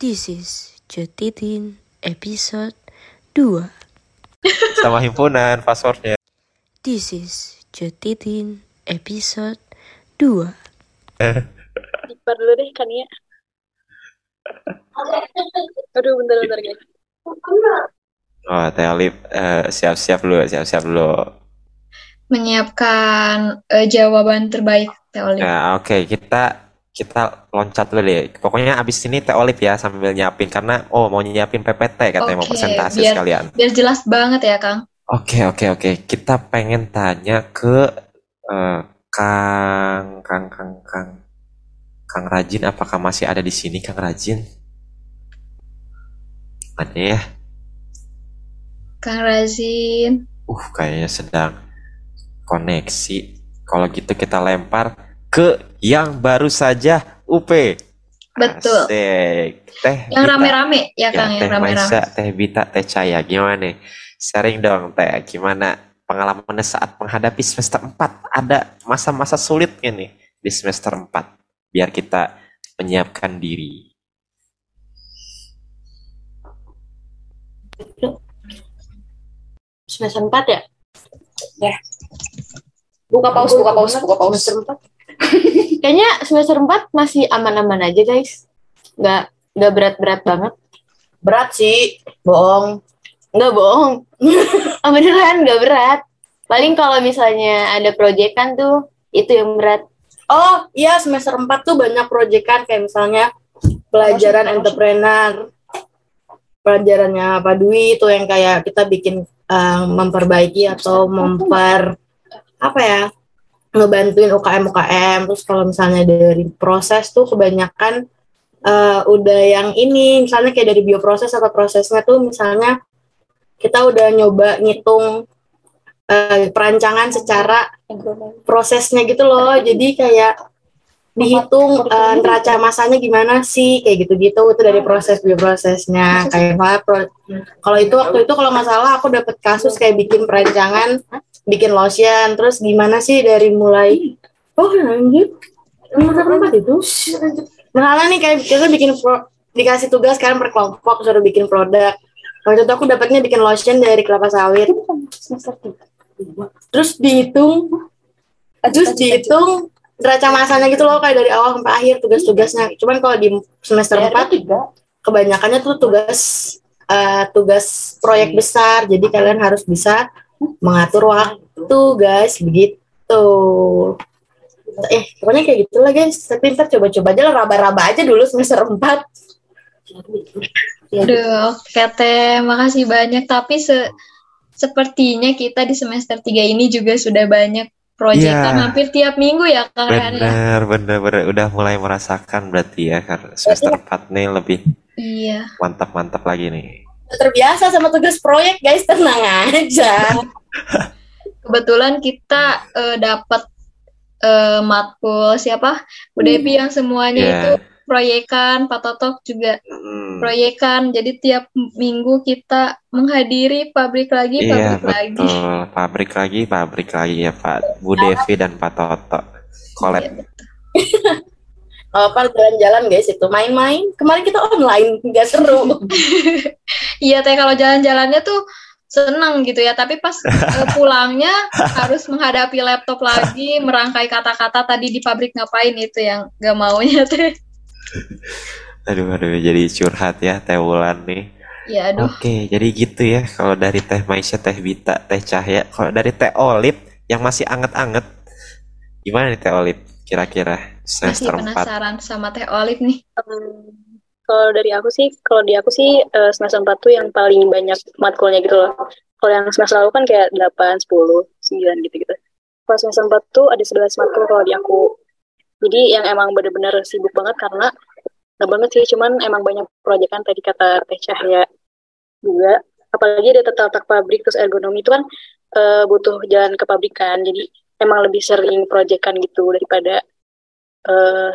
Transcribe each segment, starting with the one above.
This is Jotitin episode 2. sama himpunan passwordnya This is Jotitin episode 2. Dipar dulu deh kan ya. Aduh bentar-bentar guys. oh Teh Olip eh, siap-siap dulu siap-siap dulu menyiapkan eh, jawaban terbaik Teh Olip. nah oke kita kita loncat dulu deh pokoknya abis ini Teh Olip ya sambil nyiapin karena oh mau nyiapin PPT katanya mau Oke, presentasi biar- sekalian Biar jelas banget ya, Kang. oke oke oke kita pengen tanya ke eh, Kang Kang Kang Kang Kang Rajin apakah masih ada di sini Kang Rajin mana ya Kang Razin. Uh, kayaknya sedang koneksi. Kalau gitu kita lempar ke yang baru saja UP. Betul. Asik. Teh Yang rame-rame ya, Ya, Kang, yang Teh rame-rame. Maisa, Teh Bita, Teh Caya. Gimana nih? Sharing dong, Teh. Gimana pengalamannya saat menghadapi semester 4? Ada masa-masa sulitnya nih di semester 4. Biar kita menyiapkan diri. Semester 4 ya? Ya. Buka paus, buka paus, buka paus. Semester 4. Kayaknya semester 4 masih aman-aman aja guys. Nggak, nggak berat-berat banget. Berat sih, bohong. Nggak bohong. Ah, Beneran nggak berat. Paling kalau misalnya ada proyekan tuh, itu yang berat. Oh iya semester 4 tuh banyak proyekan kayak misalnya pelajaran entrepreneur. Pelajarannya Pak Dwi itu yang kayak kita bikin eh, memperbaiki atau memper apa ya ngebantuin UKM UKM terus kalau misalnya dari proses tuh kebanyakan eh, udah yang ini. Misalnya kayak dari bioproses atau prosesnya tuh misalnya kita udah nyoba ngitung eh, perancangan secara prosesnya gitu loh. Jadi kayak dihitung eh, neraca masanya gimana sih? Kayak gitu-gitu itu dari proses bioprosesnya kayak apa pro- kalau itu waktu itu kalau nggak salah aku dapat kasus kayak bikin perancangan bikin lotion. Terus gimana sih dari mulai? Oh lanjut nomor empat itu? Misalnya nih kayak kita bikin pro- dikasih tugas kan per kelompok suruh bikin produk. Waktu itu aku dapatnya bikin lotion dari kelapa sawit. Terus dihitung terus dihitung neraca masanya gitu loh kayak dari awal sampai akhir tugas-tugasnya. Cuman kalau di semester 4 kebanyakannya tuh tugas eh, tugas proyek besar. Jadi kalian harus bisa mengatur waktu guys. Begitu. Eh pokoknya kayak gitulah guys. Tapi ntar coba-coba aja lah raba-raba aja dulu semester 4 Aduh, oke Teh, makasih banyak. Tapi se sepertinya kita di semester 3 ini juga sudah banyak proyekan Iya. hampir tiap minggu ya, Rehan ya. Bener, bener, bener. Udah mulai merasakan berarti ya. Karena semester 4 nih lebih Iya. mantap-mantap lagi nih. terbiasa sama tugas proyek guys tenang aja Kebetulan kita eh, dapat eh, matkul siapa? Bu Devi yang semuanya Iya. itu proyekan, Pak Totok juga Hmm. proyekan. Jadi tiap minggu kita menghadiri pabrik lagi, Iya pabrik lagi. betul, pabrik lagi, pabrik lagi ya Pak Bu Devi dan Pak Toto. Collab. Iya, apa jalan-jalan guys itu main-main kemarin kita online nggak seru Iya teh kalau jalan-jalannya tuh seneng gitu ya, tapi pas eh, pulangnya harus menghadapi laptop lagi, merangkai kata-kata tadi di pabrik ngapain itu yang gak maunya teh. Aduh, aduh, jadi curhat ya Teh Wulan nih. Ya aduh, Oke, jadi gitu ya. Kalau dari Teh Maisha, Teh Bita, Teh Cahya, kalau dari Teh Olip yang masih anget-anget, gimana nih Teh Olip? Kira-kira masih semester 4 penasaran sama teh Olive nih. Kalau dari aku sih, kalau di aku sih eh, semester 4 tuh yang paling banyak matkulnya gitu loh. Kalau yang semester lalu kan kayak 8, 10, 9 gitu-gitu. Kalau semester 4 tuh ada 11 matkul kalau di aku. Jadi yang emang bener-bener sibuk banget karena nggak banget sih, cuman emang banyak proyekan tadi kata Teh Cahya juga. Apalagi ada tata-tata pabrik terus ergonomi itu kan eh, butuh jalan ke pabrikan. Jadi emang lebih sering proyekan gitu daripada eh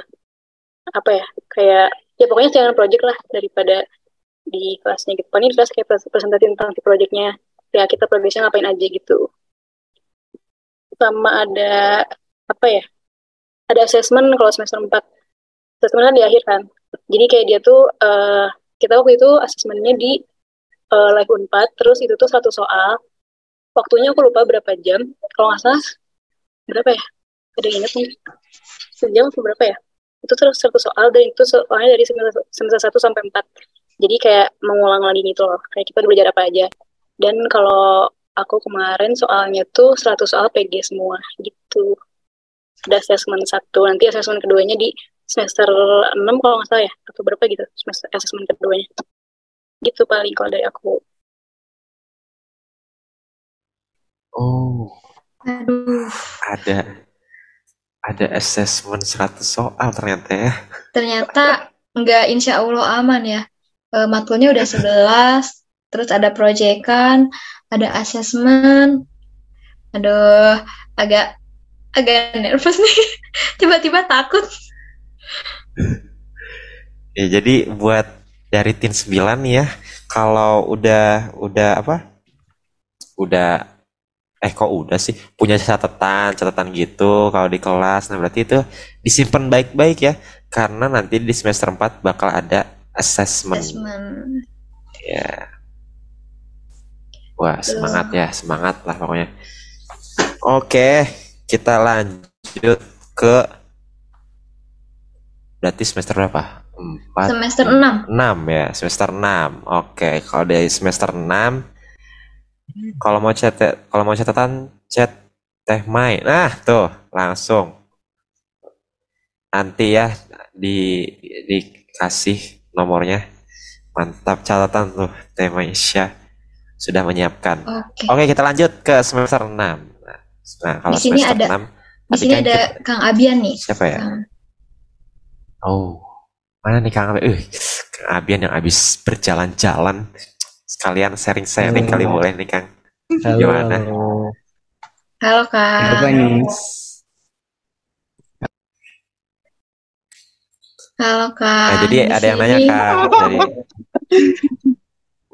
apa ya kayak ya pokoknya jangan project lah daripada di kelasnya gitu. Paling kelas kayak pres- presentasi tentang si projectnya ya kita progresnya ngapain aja gitu. Sama ada apa ya? Ada assessment kalau semester 4. Assessment kan di akhir kan. Jadi kayak dia tuh eh, kita waktu itu asesmennya di eh, live unpad, terus itu tuh satu soal. Waktunya aku lupa berapa jam. Kalau nggak salah berapa ya? Ada yang inget nih? Sejam atau berapa ya? Itu terus satu soal dan itu soalnya dari semester, semester 1 sampai 4. Jadi kayak mengulang lagi gitu loh. Kayak kita belajar apa aja. Dan kalau aku kemarin soalnya tuh 100 soal PG semua gitu. Ada assessment satu, nanti assessment keduanya di semester 6 kalau nggak salah ya, atau berapa gitu, semester assessment keduanya. Gitu paling kalau dari aku. Oh, Aduh, ada ada assessment 100 soal ternyata ya. ternyata nggak insya Allah aman ya. Eh, matkulnya udah 11, terus ada proyekan, ada asesmen. Aduh, agak agak nervous nih. Tiba-tiba takut. Ya, jadi buat dari tim 9 nih ya, kalau udah udah apa? Udah eh kok udah sih punya catatan catatan gitu kalau di kelas nah berarti itu disimpan baik-baik ya karena nanti di semester 4 bakal ada assessment Asesmen. ya wah semangat ya semangat lah pokoknya oke kita lanjut ke berarti semester berapa empat Semester 6. 6 ya, semester 6. Oke, kalau dari semester 6 kalau mau chat kalau mau catatan chat Teh Mai. Nah, tuh, langsung. Nanti ya di dikasih nomornya. Mantap catatan tuh Teh Maisha sudah menyiapkan. Oke. Oke, kita lanjut ke semester 6. Nah, kalau Di sini semester ada- 6 Di sini kan ada kita- Kang Abian nih. siapa ya? Kang. Oh, mana nih Kang Abian? Eh, Kang Abian yang habis berjalan-jalan. Sekalian sharing-sharing kali boleh nih Kang. Halo, Gimana? halo. Halo Kang. Apa nih? Halo Kang. Nah, jadi Di ada yang nanya. Kang dari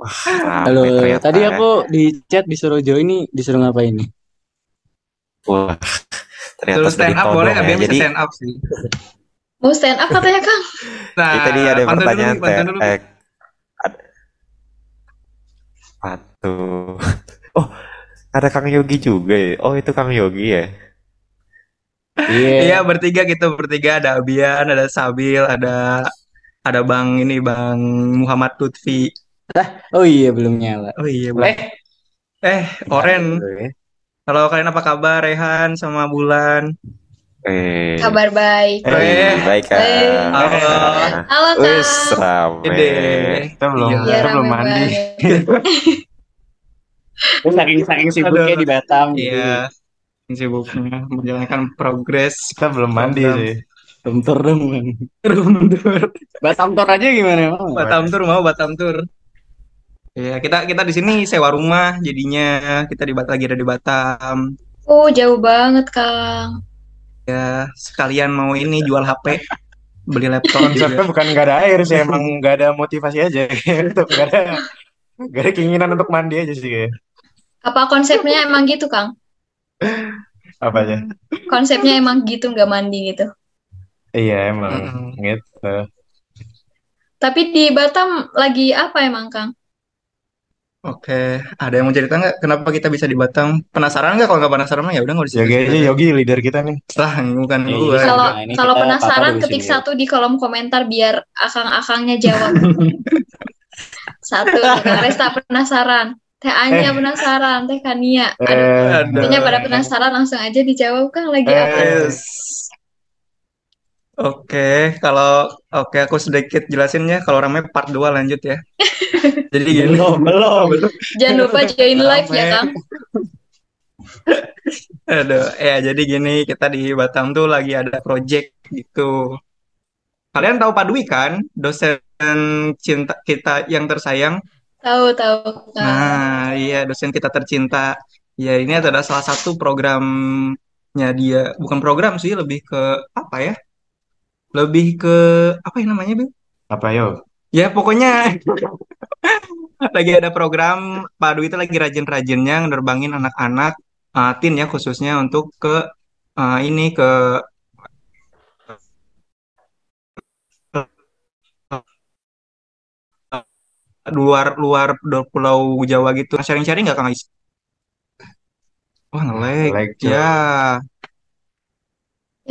Wah, Halo, ternyata tadi ya. aku di chat disuruh join nih, disuruh ngapain nih? Wah, ternyata Terus stand up boleh nggak? ya. Biar bisa Jadi stand up sih. Mau stand up katanya Kang. Nah, ini tadi ada pertanyaan dulu, dulu. Eh, ad- Pantun. Oh, ada Kang Yogi juga ya. Oh, itu Kang Yogi ya. Iya. Iya bertiga gitu bertiga ada Abian, ada Sabil, ada ada Bang ini Bang Muhammad Lutfi. Oh iya belum nyala. Oh iya Bang. Eh, Oren. Eh, Halo kalian apa kabar? Rehan sama Bulan. Eh, Kabar baik. Eh, baik Kang. Eh. Halo. Halo Wis Kang. rame. Ide. Kita belum, Iya. Iya kita belum rame mandi. saking saking sibuknya Aduh. di Batam. Iya. Sibuknya menjalankan progres. Kita belum mandi sih. Belum tur dong. Batam tur aja gimana? Batam Tour mau Batam Tour. Iya, kita kita di sini sewa rumah jadinya kita di lagi ada di Batam. Oh, jauh banget Kang. Ya, sekalian mau ini jual HP, beli laptop konsepnya bukan nggak ada air sih emang nggak ada motivasi aja gitu nggak ada nggak ada keinginan untuk mandi aja sih kayak Apa konsepnya emang gitu Kang? apa aja Konsepnya emang gitu nggak mandi gitu. iya emang Mm-mm. gitu Tapi di Batam lagi apa emang Kang? Oke, ada yang mau cerita nggak? Kenapa kita bisa di Batam? Penasaran nggak? Kalau nggak penasaran mah ya udah nggak usah. Yogi aja Yogi leader kita nih Lah, bukan Iya, iya. Kalau Nah, kalau penasaran ketik sini. satu di kolom komentar biar akang-akangnya jawab. Satu, Kang Resta penasaran. Teh Anya Eh. penasaran, Teh Kania. Aduh, eh, Aduh. Pada penasaran langsung aja dijawab Kang lagi Eh. apa? Yes. Oke, kalau oke aku sedikit jelasin ya. Kalau ramai part 2 lanjut ya. Jadi gini. belum belum Jangan lupa join live ya. Kang. Aduh, ya jadi gini, kita di Batam tuh lagi ada project gitu. Kalian tahu Pak Dwi kan? Dosen cinta kita yang tersayang. Tahu tahu Kang. Nah, iya dosen kita tercinta. Ya, ini adalah salah satu programnya dia. Bukan program sih, lebih ke apa ya? Lebih ke apa yang namanya, Bil? apa yo Ya, pokoknya lagi ada program Pak Dwi itu lagi rajin-rajinnya nerbangin anak-anak uh, teen ya khususnya untuk ke uh, ini ke luar luar Pulau Jawa gitu. Sharing-sharing nggak Kang Ais? Wah ngelag. Cok.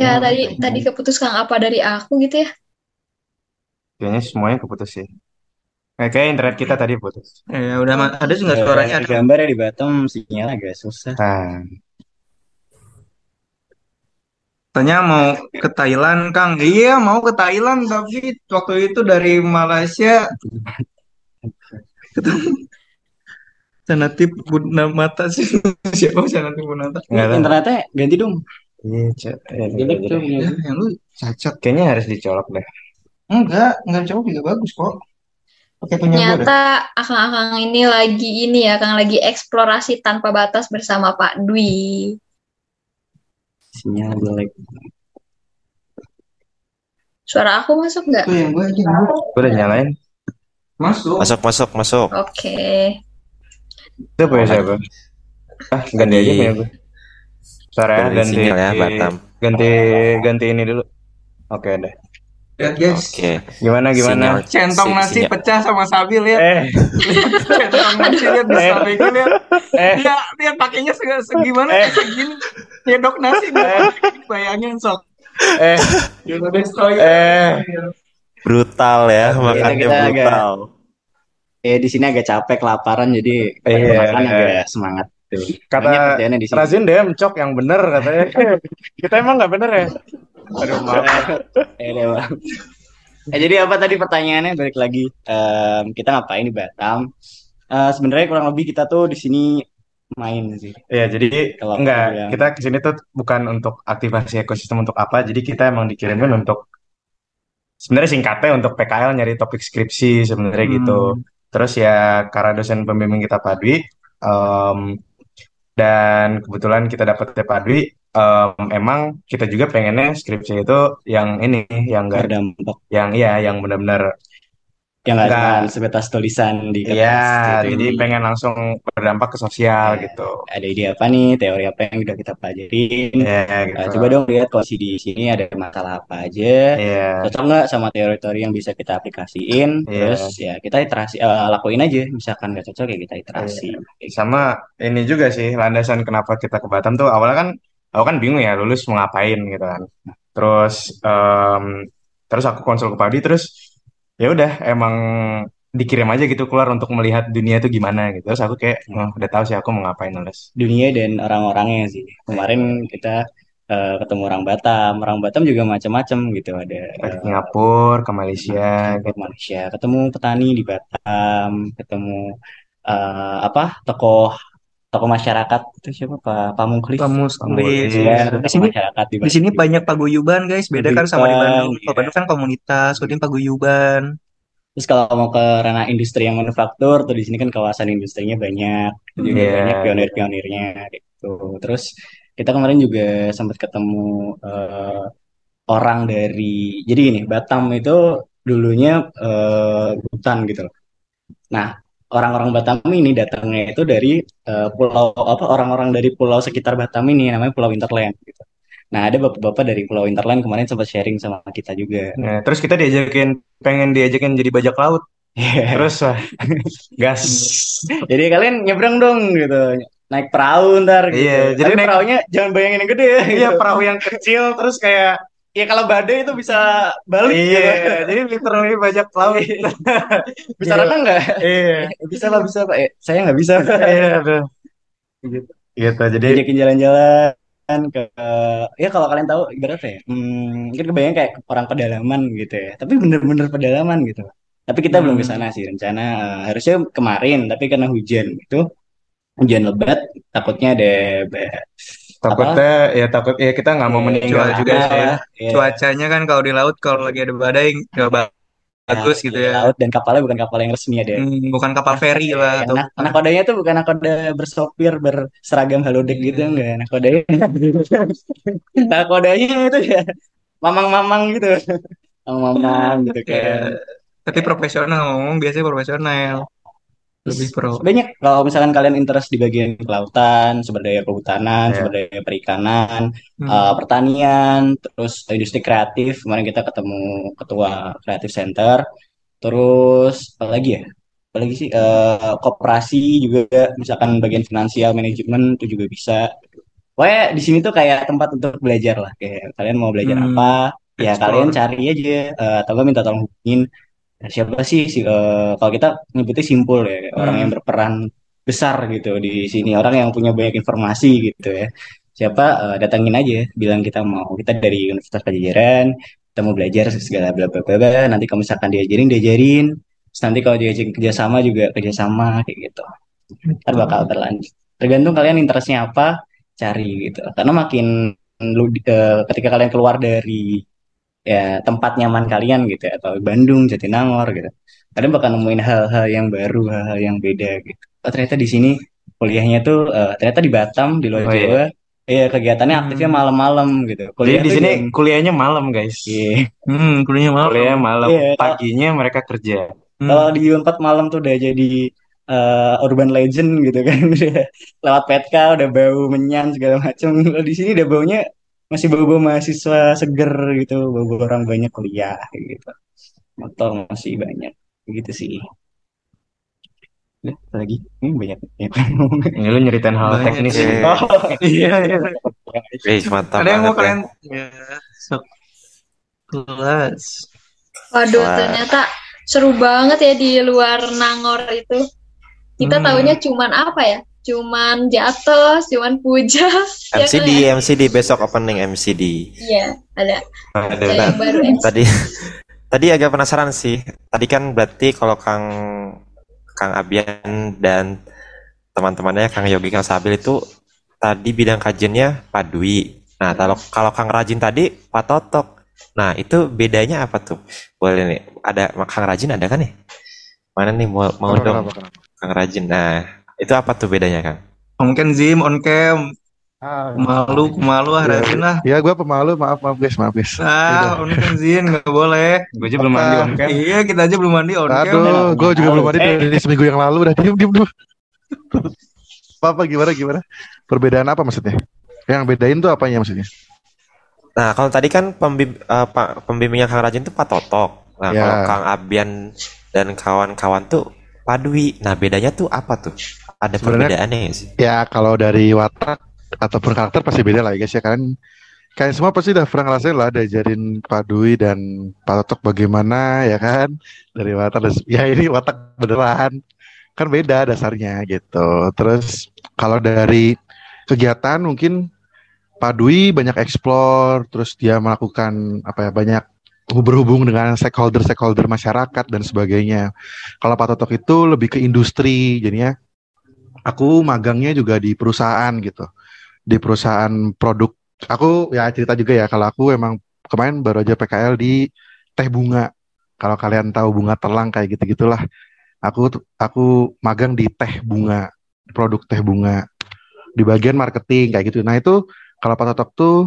Ya. Ya, tadi tadi keputus Kang apa dari aku gitu ya? Kayaknya semuanya keputus sih. Eh, kayak internet kita tadi putus. Ya udah ada sih nggak Eh, suaranya? dari gambar ya di Batam sinyal agak susah. Nah, Katanya mau ke Thailand, Kang. Iya, mau ke Thailand, tapi waktu itu dari Malaysia Sanatip Bunda Mata sih. Siapa Sanatip Bunda Mata? nggak tahu. Internetnya ganti dong. Iya, Cok. Eh, Jelek jadi- tuh punya Ya, yang lu cacat. Kayaknya harus dicolok deh. Enggak, enggak jauh juga bagus kok. Pakai punya. Ternyata akang-akang ini lagi ini ya, Kang lagi eksplorasi tanpa batas bersama Pak Dwi. Sinyal jelek. Suara aku masuk nggak? Itu yang gue aja. Gue udah nyalain. Masuk. Masuk, masuk, masuk. Oke. Itu punya siapa? Ah, ganti aja punya gue. Sorry ya, Ganti ganti sinyal ya, Batam. ganti ganti ini dulu. Oke deh. Lihat guys. Oke. Gimana gimana? Sinyal- Centong si- nasi sinyal- pecah sama Sabi lihat. Eh, Centong nasi lihat di Eh. Gue lihat. eh, Dia lihat pakainya seg- segimana Eh. segini. Nyedok nasi Eh. bayangin sok. eh, Destroy. eh. Brutal ya, Kita- makannya kita agak- brutal. Eh di sini agak capek, kelaparan jadi Iya, makan iya. agak semangat tuh. Kata sini. Razin dem cok yang bener katanya. Kita emang nggak bener ya? Aduh maaf. Eh, Bang. Eh, jadi apa tadi pertanyaannya balik lagi Em, kita ngapain di Batam? Eh, sebenarnya kurang lebih kita tuh di sini main sih. Ya jadi Kalau enggak bilang. kita ke sini tuh bukan untuk aktivasi ekosistem untuk apa. Jadi kita emang dikirimin untuk sebenarnya singkatnya untuk PKL nyari topik skripsi sebenarnya Hmm. gitu. Terus ya karena dosen pembimbing kita Pak Dwi em, dan kebetulan kita dapet Pak Dwi em, emang kita juga pengennya skripsi itu yang ini yang enggak Berdampak. yang iya yang benar-benar yang nggak cuma sebatas tulisan di kertas Iya, gitu. jadi pengen langsung berdampak ke sosial Iya. gitu. ada ide apa nih, teori apa yang udah kita pelajarin. Eh, gitu. coba dong lihat kondisi di sini ada masalah apa aja. Iya, Cocok nggak sama teori-teori yang bisa kita aplikasiin? Iya. Terus ya kita iterasi, eh, lakuin aja. Misalkan nggak cocok ya kita iterasi. sama ini juga sih landasan kenapa kita ke Batam tuh awalnya kan aku kan bingung ya lulus mau ngapain gitu kan. Terus em, terus aku konsul ke Padi terus ya udah emang dikirim aja gitu keluar untuk melihat dunia itu gimana gitu. Terus aku kayak oh, udah tahu sih aku mau ngapain lulus. Dunia dan orang-orangnya sih. Kemarin kita eh, ketemu orang Batam. Orang Batam juga macam-macam gitu. Ada Ke eh, Singapura, ke Malaysia, ke Malaysia, ketemu petani di Batam, ketemu eh, apa tokoh tokoh masyarakat itu siapa Pak Pamungklis. Pamus Pamus. Ya, Di sini masyarakat di di sini banyak paguyuban guys, beda kan sama di Bandung. Paguyuban, Kalau Bandung kan komunitas, kalau ini paguyuban. Terus kalau mau ke ranah industri yang manufaktur, tuh di sini kan kawasan industrinya banyak, juga Iya. banyak pionir-pionirnya gitu. Terus kita kemarin juga sempat ketemu eh, orang dari, jadi gini, Batam itu dulunya eh, hutan gitu loh. Nah, orang-orang Batam ini datangnya itu dari eh, pulau apa orang-orang dari pulau sekitar Batam ini namanya Pulau Interland gitu. Nah, ada bapak-bapak dari Pulau Interland kemarin sempat sharing sama kita juga. Nah, terus kita diajakin pengen diajakin jadi bajak laut. Terus wah, gas. Jadi kalian nyebrang dong gitu. Naik perahu ntar gitu. Iya, jadi Tapi naik- perahunya jangan bayangin yang gede ya. Iya, gitu. perahu yang kecil terus kayak Ya kalau badai itu bisa balik iya, gitu. jadi literally bajak laut. Bisa renang nggak? Iya. Bisa lah, bisa Pak. Eh, saya nggak bisa. Iya, tuh. Gitu. Jadi Diajakin jalan-jalan ke ya kalau kalian tahu ibaratnya ya, hmm, mungkin kebayang kayak orang pedalaman gitu ya. Tapi bener-bener pedalaman gitu. Tapi kita belum ke sana sih rencana eh, harusnya kemarin tapi karena hujan itu hujan lebat takutnya ada takutnya ya takut ya kita nggak mau eh, meninggal cuaca juga sih. lah, ya. Cuacanya kan kalau di laut kalau lagi ada badai nggak ba- bagus Nah, gitu ya. laut dan kapalnya bukan kapal yang resmi ada. Hmm, bukan kapal feri lah atau Nah, nakodanya tuh bukan nakoda bersopir berseragam halodeck gitu enggak. Nakodanya nakodanya itu ya mamang-mamang gitu. Mamang-mamang gitu ya, kan. tapi profesional ngomong biasanya profesional. Lebih pro. Banyak kalau misalkan kalian interest di bagian kelautan, sumber daya kehutanan, Iya. sumber daya perikanan, Hmm. eh, pertanian, terus industri kreatif. Kemarin kita ketemu ketua Creative Center. Terus apa lagi ya? apalagi sih eh koperasi juga misalkan bagian finansial manajemen itu juga bisa Pokoknya di sini tuh kayak tempat untuk belajar lah kayak kalian mau belajar Hmm, apa ya explore. kalian cari aja eh, atau minta tolong hubungin Nah, siapa sih si eh, kalau kita nyebutnya simpul ya orang yang Hmm. berperan besar gitu di sini orang yang punya banyak informasi gitu ya. Siapa eh, datangin aja bilang kita mau kita dari Universitas Pajajaran kita mau belajar segala bla bla bla nanti kalau misalkan diajarin diajarin. Terus nanti kalau diajarin kerjasama juga kerjasama kayak gitu. Ntar bakal berlanjut. Tergantung kalian interestnya apa cari gitu. Karena makin lu eh, ketika kalian keluar dari ya tempat nyaman kalian gitu ya, atau Bandung Jatinangor gitu kalian bakal nemuin hal-hal yang baru hal-hal yang beda gitu oh, ternyata di sini kuliahnya tuh eh, ternyata di Batam di luar Oh, iya. Jawa Iya kegiatannya aktifnya Hmm. malam-malam gitu Jadi kuliah di tuh sini jam kuliahnya malam guys. iya Hmm, kuliahnya malam. Kuliah malam, Iya, kalau- paginya mereka kerja. Hmm. kalau di Unpad malam tuh udah jadi eh, urban legend gitu kan Udah lewat petka udah bau menyan segala macam Kalau di sini udah baunya masih bau-bau mahasiswa seger gitu bau-bau orang banyak kuliah gitu motor masih banyak gitu sih apa lagi ini banyak ya. Ini lu nyeritain hal Banyak teknis sih. oh, Iya, iya. Wih, mantap Ada yang mau ya. kalian? Ya, sok. Kelas. Waduh, Wah. ternyata seru banget ya di luar Nangor itu. Kita Hmm. taunya cuman apa ya? Cuman jatuh, cuman puja. ya kan MCD? MCD besok opening MCD. Iya, ada. Ada. Ada yang baru. Tadi tadi agak penasaran sih. Tadi kan berarti kalau Kang Kang Abian dan teman-temannya Kang Yogi Kang Sabil itu tadi bidang kajiannya Pak Dwi. Nah, kalau kalau Kang Rajin tadi Pak Totok. Nah, itu bedanya apa tuh? Boleh nih. Ada Kang Rajin ada kan nih? Mana nih mau mau Kenapa, dong kenapa, kenapa? Kang Rajin. Nah, itu apa tuh bedanya, Kang? Mungkin Zim on cam. Ah, Malu, malu ah Iya, Rajin lah. ya gue pemalu, maaf, maaf guys, maaf guys. Ah, on cam Zin nggak boleh. Gue aja belum mandi on cam. Iya, kita aja belum mandi on cam. Aduh, gue juga belum mandi Eh. dari seminggu yang lalu, udah diem, diem dulu. Apa, apa, gimana, gimana? Perbedaan apa maksudnya? Yang bedain tuh apanya maksudnya? Nah, kalau tadi kan pembim, eh, Pak- pembimbingnya Kang Rajin tuh Pak Totok. Nah, Ya. kalau Kang Abian dan kawan-kawan tuh Pak Dwi. Nah, bedanya tuh apa tuh? Ada Sebenarnya- perbedaannya nggak sih? Ya, kalau dari watak ataupun karakter pasti beda lah ya guys ya. Kalian, kalian semua pasti udah pernah ngerasain lah diajarin Pak Dwi dan Pak Totok bagaimana ya kan? Dari watak, ya ini watak beneran. Kan beda dasarnya gitu. Terus kalau dari kegiatan mungkin Pak Dwi banyak explore, terus dia melakukan apa ya banyak berhubung dengan stakeholder-stakeholder masyarakat dan sebagainya. Kalau Pak Totok itu lebih ke industri, jadinya aku magangnya juga di perusahaan gitu, di perusahaan produk. Aku ya cerita juga ya kalau aku emang kemarin baru aja PKL di teh bunga. Kalau kalian tahu bunga telang kayak gitu gitulah. Aku aku magang di teh bunga, produk teh bunga di bagian marketing kayak gitu. Nah itu kalau Pak Totok tuh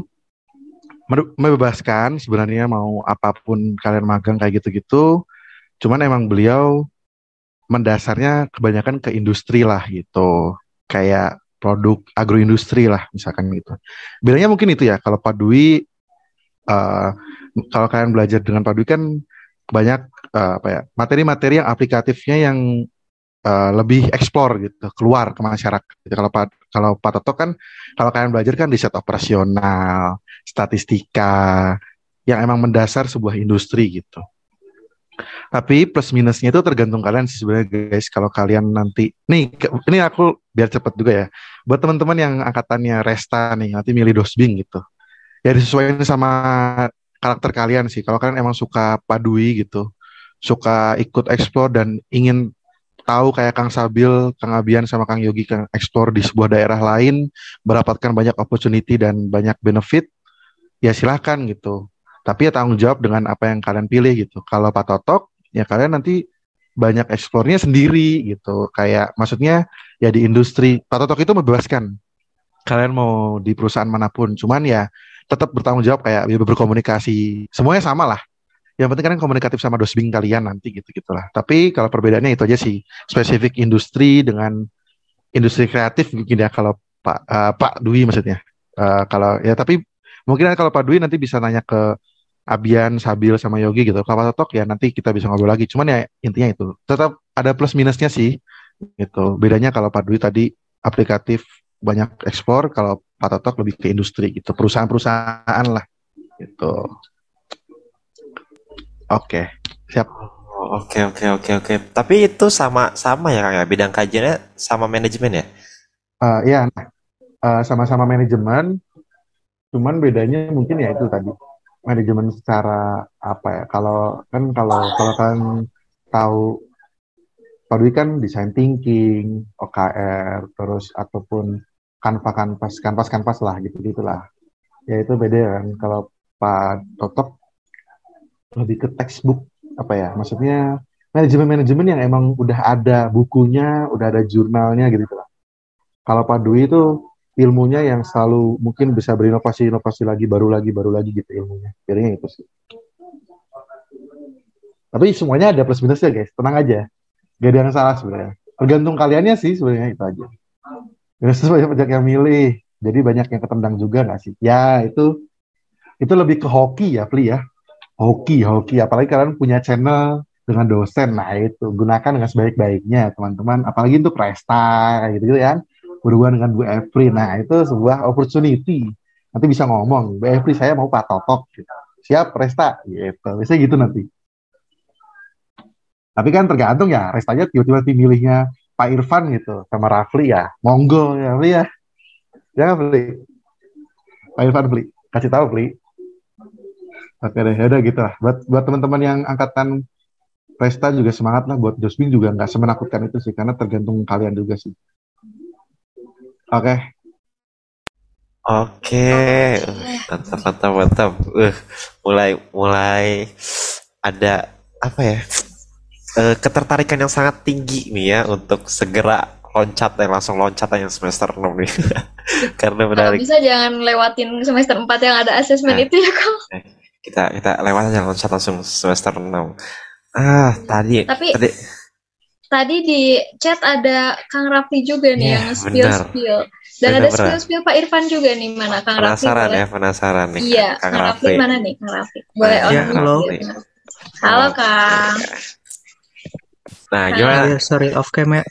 membebaskan sebenarnya mau apa pun kalian magang kayak gitu-gitu. Cuman emang beliau mendasarnya kebanyakan ke industri lah gitu. Kayak produk agroindustri lah misalkan gitu. Bedanya mungkin itu ya kalau Pak Dwi eh, kalau kalian belajar dengan Pak Dwi kan banyak eh, apa ya materi-materi yang aplikatifnya yang eh, lebih eksplor gitu keluar ke masyarakat. Gitu. Kalau Pak kalau Pak Toto kan kalau kalian belajar kan riset operasional, statistika yang emang mendasar sebuah industri gitu. Tapi plus minusnya itu tergantung kalian sih sebenarnya guys. Kalau kalian nanti, nih ini aku biar cepet juga ya. Buat teman-teman yang angkatannya Resta nih, nanti milih dosbing gitu. Ya disesuaikan sama karakter kalian sih. Kalau kalian emang suka padui gitu, suka ikut explore dan ingin tahu kayak Kang Sabil, Kang Abian sama Kang Yogi Kang explore di sebuah daerah lain, mendapatkan banyak opportunity dan banyak benefit, ya silahkan gitu. Tapi ya tanggung jawab dengan apa yang kalian pilih gitu. Kalau Pak Totok, ya kalian nanti banyak eksplornya sendiri gitu. Kayak maksudnya ya di industri. Pak Totok itu membebaskan. Kalian mau di perusahaan mana pun. Cuman ya tetap bertanggung jawab kayak ya berkomunikasi. Semuanya sama lah. Yang penting kalian komunikatif sama dosbing kalian nanti gitu-gitulah. Tapi kalau perbedaannya itu aja sih. Spesifik industri dengan industri kreatif mungkin ya kalau Pak eh, Pak Dwi maksudnya. Eh, kalau ya tapi mungkin kalau Pak Dwi nanti bisa nanya ke Abian, Sabil sama Yogi gitu. Kalau Pak Totok ya nanti kita bisa ngobrol lagi. Cuman ya intinya itu. Tetap ada plus minusnya sih gitu. Bedanya kalau Pak Dwi tadi aplikatif banyak ekspor kalau Pak Totok lebih ke industri gitu. Perusahaan-perusahaan lah gitu. Oke siap. Oh, Oke oke oke oke. Tapi itu sama sama ya Kang ya? Bidang kajiannya sama manajemen ya? Eh, ya nah, eh, sama-sama manajemen. Cuman bedanya mungkin ya itu tadi manajemen secara apa ya? Kalau kan kalau kalau kan tahu Pak Dwi kan design thinking OKR terus ataupun kanvas kanvas kanvas kanvas lah gitu gitulah ya itu beda kan. Kalau Pak Totok lebih ke textbook apa ya? Maksudnya manajemen-manajemen yang emang udah ada bukunya udah ada jurnalnya gitu lah kalau Pak Dwi itu ilmunya yang selalu mungkin bisa berinovasi-inovasi lagi baru lagi baru lagi gitu ilmunya. Jadinya itu sih. Tapi semuanya ada plus minusnya guys. Tenang aja. Gak ada yang salah sebenarnya. Tergantung kaliannya sih sebenarnya itu aja. Terus banyak banyak yang milih. Jadi banyak yang ketendang juga nggak sih? Ya itu itu lebih ke hoki ya Pli ya. Hoki hoki. Apalagi kalian punya channel dengan dosen. Nah itu. Gunakan dengan sebaik-baiknya teman-teman. Apalagi untuk Presta gitu gitu kan berhubungan dengan Bu Efri nah itu sebuah opportunity. Nanti bisa ngomong Bu Efri saya mau Pak Totok. Siap Presta gitu. Biasanya gitu nanti. Tapi kan tergantung ya Restanya tiba-tiba milihnya Pak Irfan gitu sama Rafli ya. Monggo ya Pli ya. Ya nggak, Pli Pak Irfan Pli kasih tahu Pli Oke deh, ya gitu lah. Buat buat teman-teman yang angkatan Presta juga semangat lah. Buat Josbin juga nggak semenakutkan itu sih, karena tergantung kalian juga sih. Oke, Oke, mantap mantap mantap. Uh, mulai mulai ada apa ya? Eh, ketertarikan yang sangat tinggi nih ya untuk segera loncat ya langsung loncat aja yang semester 6 nih. Karena Kalau menarik. bisa jangan lewatin semester 4 yang ada asesmen Nah. itu ya kok. Kita kita lewat aja loncat langsung semester 6. Ah, tadi Tapi tadi tadi di chat ada Kang Raffi juga nih Iya, yang spill benar. spill. Dan Benar, ada benar. spill spill Pak Irfan juga nih mana Kang Raffi penasaran ya, penasaran nih Iya, Kang Kang Raffi Raffi. mana nih Kang Raffi? Boleh Nah, on Ya, halo. gitu. Halo Kang. Nah, Halo. gimana? Ya, sorry off cam ya.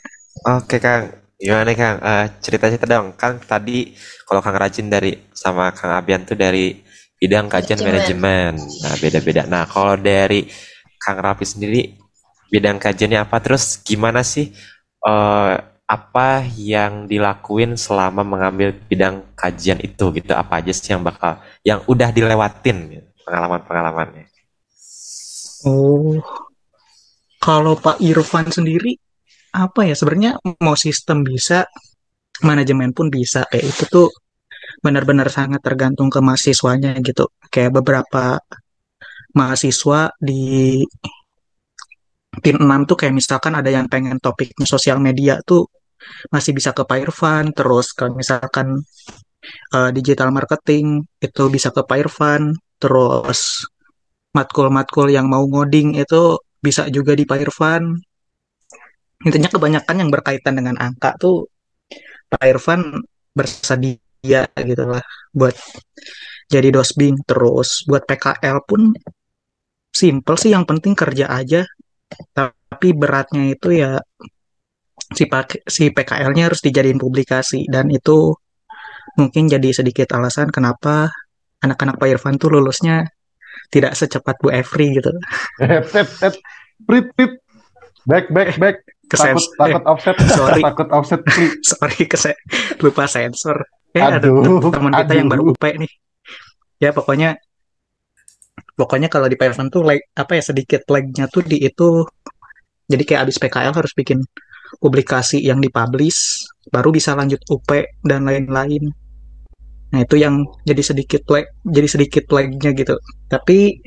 Oke Kang, gimana nih, Kang? Eh, cerita-cerita dong. Kang tadi kalau Kang Rajin dari sama Kang Abian tuh dari bidang kajian Manajemen. manajemen. Nah, beda-beda. Nah, kalau dari Kang Raffi sendiri bidang kajiannya apa? Terus gimana sih eh, apa yang dilakuin selama mengambil bidang kajian itu gitu? Apa aja sih yang bakal yang udah dilewatin gitu, pengalaman-pengalamannya? Oh, kalau Pak Irfan sendiri apa ya sebenarnya mau sistem bisa, manajemen pun bisa. Kayak itu tuh benar-benar sangat tergantung ke mahasiswanya gitu. Kayak beberapa mahasiswa di PIN 6 tuh kayak misalkan ada yang pengen topiknya sosial media tuh masih bisa ke Pak Irfan, terus kalau misalkan eh, digital marketing itu bisa ke Pak Irfan, terus matkul-matkul yang mau ngoding itu bisa juga di Pak Irfan. Intinya kebanyakan yang berkaitan dengan angka tuh Pak Irfan bersedia gitu lah buat jadi dosbing. Terus buat PKL pun simple sih yang penting kerja aja. Tapi beratnya itu ya si, pak- si PKL-nya harus dijadiin publikasi dan itu mungkin jadi sedikit alasan kenapa anak-anak Pak Irfan tuh lulusnya tidak secepat Bu Efri gitu. Prit, prit. Back, back, back. Takut, takut eh, offset. sorry. takut offset. Sorry kese lupa sensor. Ada Aduh, teman kita yang baru. UP nih. Ya pokoknya pokoknya kalau di Python tuh lag, apa ya sedikit lagnya tuh di itu jadi kayak abis PKL harus bikin publikasi yang dipublish baru bisa lanjut UP dan lain-lain. Nah, itu yang jadi sedikit lag, jadi sedikit lagnya gitu. Tapi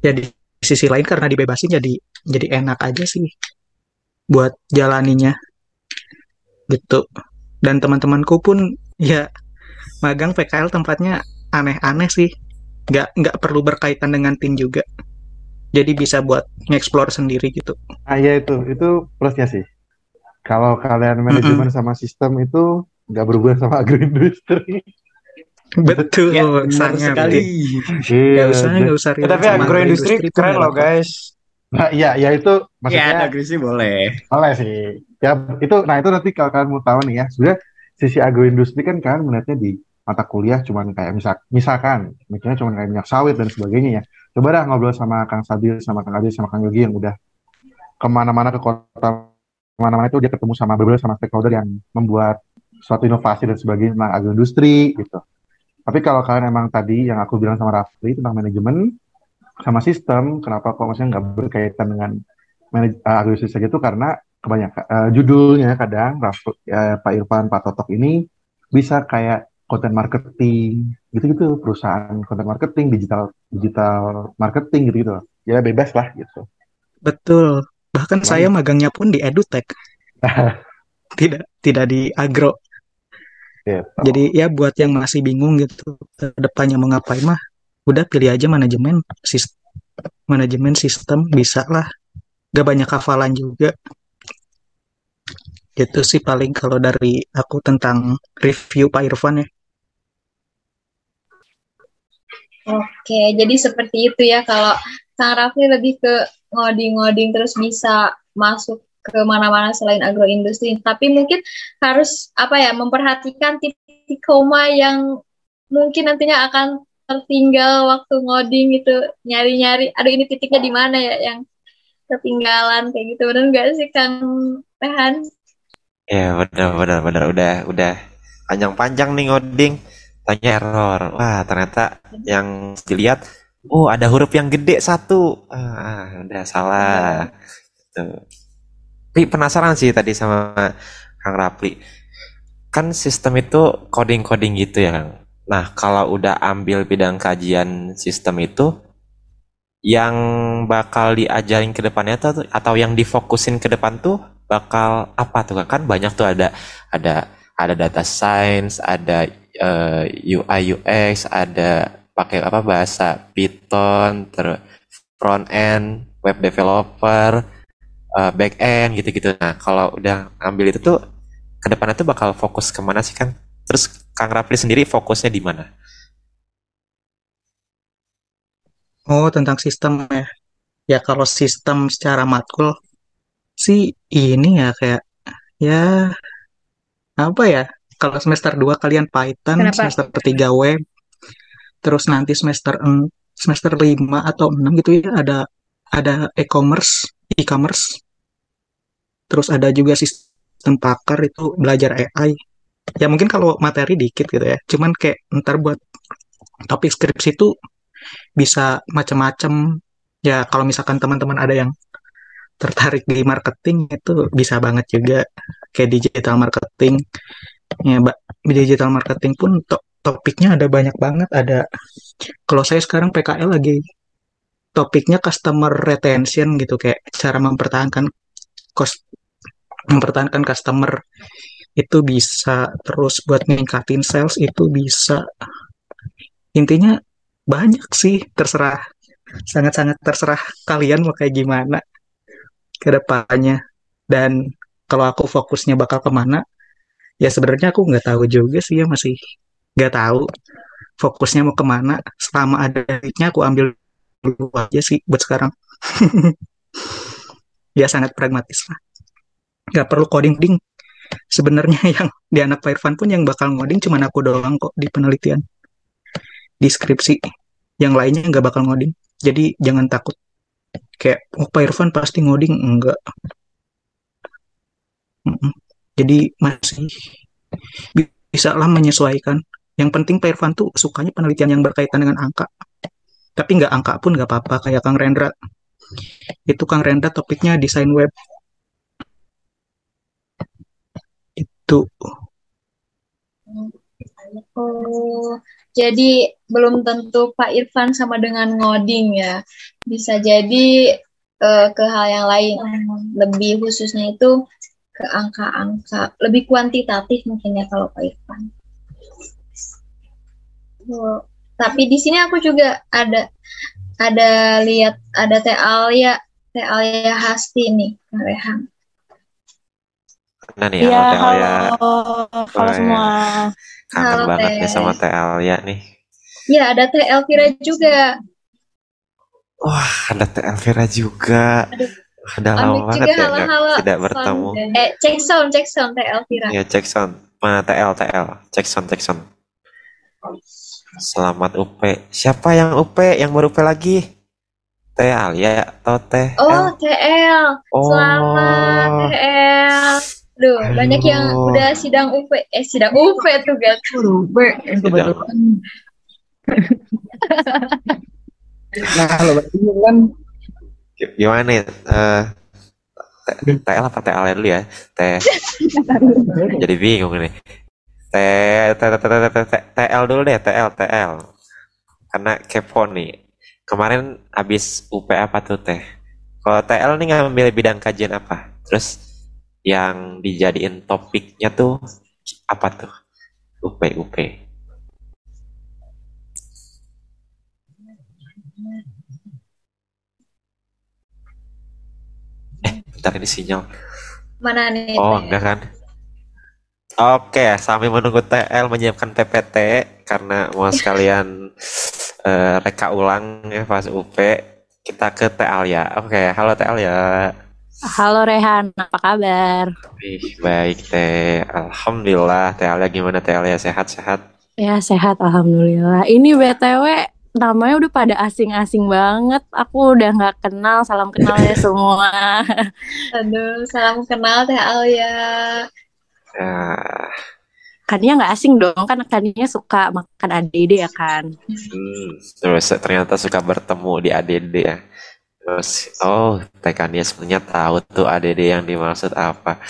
ya di sisi lain karena dibebasin jadi jadi enak aja sih buat jalaninya gitu. Dan teman-temanku pun ya magang PKL tempatnya aneh-aneh sih. Nggak nggak perlu berkaitan dengan tim juga. Jadi bisa buat nge-explore sendiri gitu. Ah iya itu, itu plusnya sih. Kalau kalian manajemen sama sistem itu nggak berhubungan sama agroindustri. Betul, Ya, sangat. sekali. Iya, Nggak usah, nggak usah Ya, tapi agroindustri keren loh guys. Nah, iya, ya itu Ya, maksudnya sih boleh. boleh sih. Ya itu, nah itu nanti kalau kalian mau tahu nih ya, sebenarnya sisi agroindustri kan kalian melihatnya di mata kuliah cuman kayak misal, misalkan, mikirnya cuman kayak minyak sawit dan sebagainya ya. Coba dah ngobrol sama Kang Sabil, sama Kang Adil, sama Kang Yogi yang udah ke mana-mana ke kota ke mana-mana itu dia ketemu sama beberapa sama stakeholder yang membuat suatu inovasi dan sebagainya tentang agroindustri gitu. Tapi kalau kalian emang tadi yang aku bilang sama Rafli tentang manajemen sama sistem, kenapa kok maksudnya nggak berkaitan dengan manaj- uh, agroindustri saja itu karena kebanyakan uh, judulnya kadang Rafli, uh, Pak Irfan, Pak Totok ini bisa kayak content marketing gitu-gitu perusahaan content marketing digital digital marketing gitu-gitu ya bebas lah gitu Betul. Bahkan Cuman- saya magangnya pun di edutech, tidak tidak di agro. gitu. Jadi ya buat yang masih bingung gitu depannya mau ngapain mah, udah pilih aja manajemen sistem manajemen sistem bisa lah. Gak banyak hafalan juga. Itu sih paling kalau dari aku tentang review Pak Irfan ya. Oke, jadi seperti itu ya kalau Kang Rafli lebih ke ngoding-ngoding terus bisa masuk ke mana-mana selain agroindustri. Tapi mungkin harus apa ya memperhatikan titik koma yang mungkin nantinya akan tertinggal waktu ngoding gitu nyari-nyari. Aduh ini titiknya di mana ya yang ketinggalan kayak gitu. Benar nggak sih Kang Rehan? Ya benar benar benar udah udah panjang-panjang nih ngoding tanya error. Wah ternyata yang dilihat oh ada huruf yang gede satu. Ah udah salah. Tuh. tapi penasaran sih tadi sama Kang Rapli. Kan sistem itu coding-coding gitu ya nah kalau udah ambil bidang kajian sistem itu yang bakal diajarin ke depannya tuh atau yang difokusin ke depan tuh bakal apa tuh kan banyak tuh ada ada ada data science ada eh, UI UX ada pakai apa bahasa Python terus front end web developer eh, back end gitu-gitu nah kalau udah ambil itu tuh ke depannya tuh bakal fokus ke mana sih Kang terus Kang Rafli sendiri fokusnya di mana Oh, tentang sistem ya. Ya kalau sistem secara matkul sih ini ya kayak ya apa ya? Kalau semester 2 kalian Python, Kenapa? semester 3 web, terus nanti semester semester 5 atau 6 gitu ya ada ada e-commerce, e-commerce. Terus ada juga sistem pakar itu belajar AI. Ya mungkin kalau materi dikit gitu ya. Cuman kayak ntar buat topik skripsi itu bisa macam-macam. Ya kalau misalkan teman-teman ada yang tertarik di marketing itu bisa banget juga kayak digital marketing. Ya, Mbak, digital marketing pun to- topiknya ada banyak banget. Ada kalau saya sekarang PKL lagi topiknya customer retention gitu kayak cara mempertahankan cost mempertahankan customer itu bisa terus buat ningkatin sales itu bisa intinya banyak sih terserah sangat-sangat terserah kalian mau kayak gimana ke depannya dan kalau aku fokusnya bakal ke mana ya sebenarnya aku nggak tahu juga sih ya masih nggak tahu fokusnya mau ke mana. Selama ada duitnya aku ambil dulu aja sih buat sekarang. Ya sangat pragmatis lah. Nggak perlu coding ding sebenarnya yang di anak Pak Irfan pun yang bakal ngoding cuman aku doang kok di penelitian. Di skripsi. Yang lainnya nggak bakal ngoding. Jadi jangan takut. Kayak oh Pak Irfan pasti ngoding. Enggak. Jadi masih bi- bisa lah menyesuaikan. Yang penting Pak Irfan tuh sukanya penelitian yang berkaitan dengan angka. Tapi nggak angka pun nggak apa-apa kayak Kang Rendra. Itu Kang Rendra topiknya desain web. Itu. Oh, jadi belum tentu Pak Irfan sama dengan ngoding ya. Bisa jadi eh, ke hal yang lain. Lebih khususnya itu ke angka-angka. Lebih kuantitatif mungkin ya kalau Pak Irfan. Oh, tapi di sini aku juga ada ada lihat ada Teh Alia, Teh Alia Hasti nih, Kang Rehan. Nah nih, Iya, halo Teh Alia. halo, halo semua. Kangen Halo, banget nih sama Teh Alia nih. Ya, ada Teh Elvira juga. Wah, ada Teh Elvira juga. Aduh, Udah lama banget juga ya halo-halo. tidak bertemu. Sound. Eh, cek sound, cek sound Teh Elvira. Ya, cek sound. Mana TL, TL. Cek sound, cek sound. Selamat UP. Siapa yang UP? Yang baru UP lagi? Teh Alia atau Teh Oh? TL. Oh. Selamat TL. Duh, banyak yang udah sidang UP. Eh, sidang UP tuh, guys. Tidak. Nah, kalau bingung kan Gimana nih? Eh, T- TL apa TL dulu ya? Teh. Jadi bingung nih. T- T- T- T- T- T- TL dulu deh, TL, TL. Karena kepo nih. Kemarin habis UP apa tuh Teh? Kalau TL nih ngambil bidang kajian apa? Terus yang dijadiin topiknya tuh apa tuh? UP, UP. Eh, bentar ini sinyal. Mana nih? Oh, enggak kan? Oke, sambil menunggu TL menyiapkan PPT karena mau sekalian eh, reka ulang ya pas UP, kita ke TL ya. Oke, halo TL ya. Halo Rehan, apa kabar? Ih, baik Teh. Alhamdulillah, TL ya gimana TL ya? Sehat-sehat? Ya sehat, alhamdulillah. Ini BTW namanya udah pada asing-asing banget. Aku udah nggak kenal, salam kenal ya semua. Aduh, salam kenal Teh Alia. Ya, Kaninya nggak asing dong, kan Kaninya suka makan ADD ya kan? hmm, terus ternyata suka bertemu di ADD ya. Terus, oh, Teh Kania sebenarnya tahu tuh ADD yang dimaksud apa.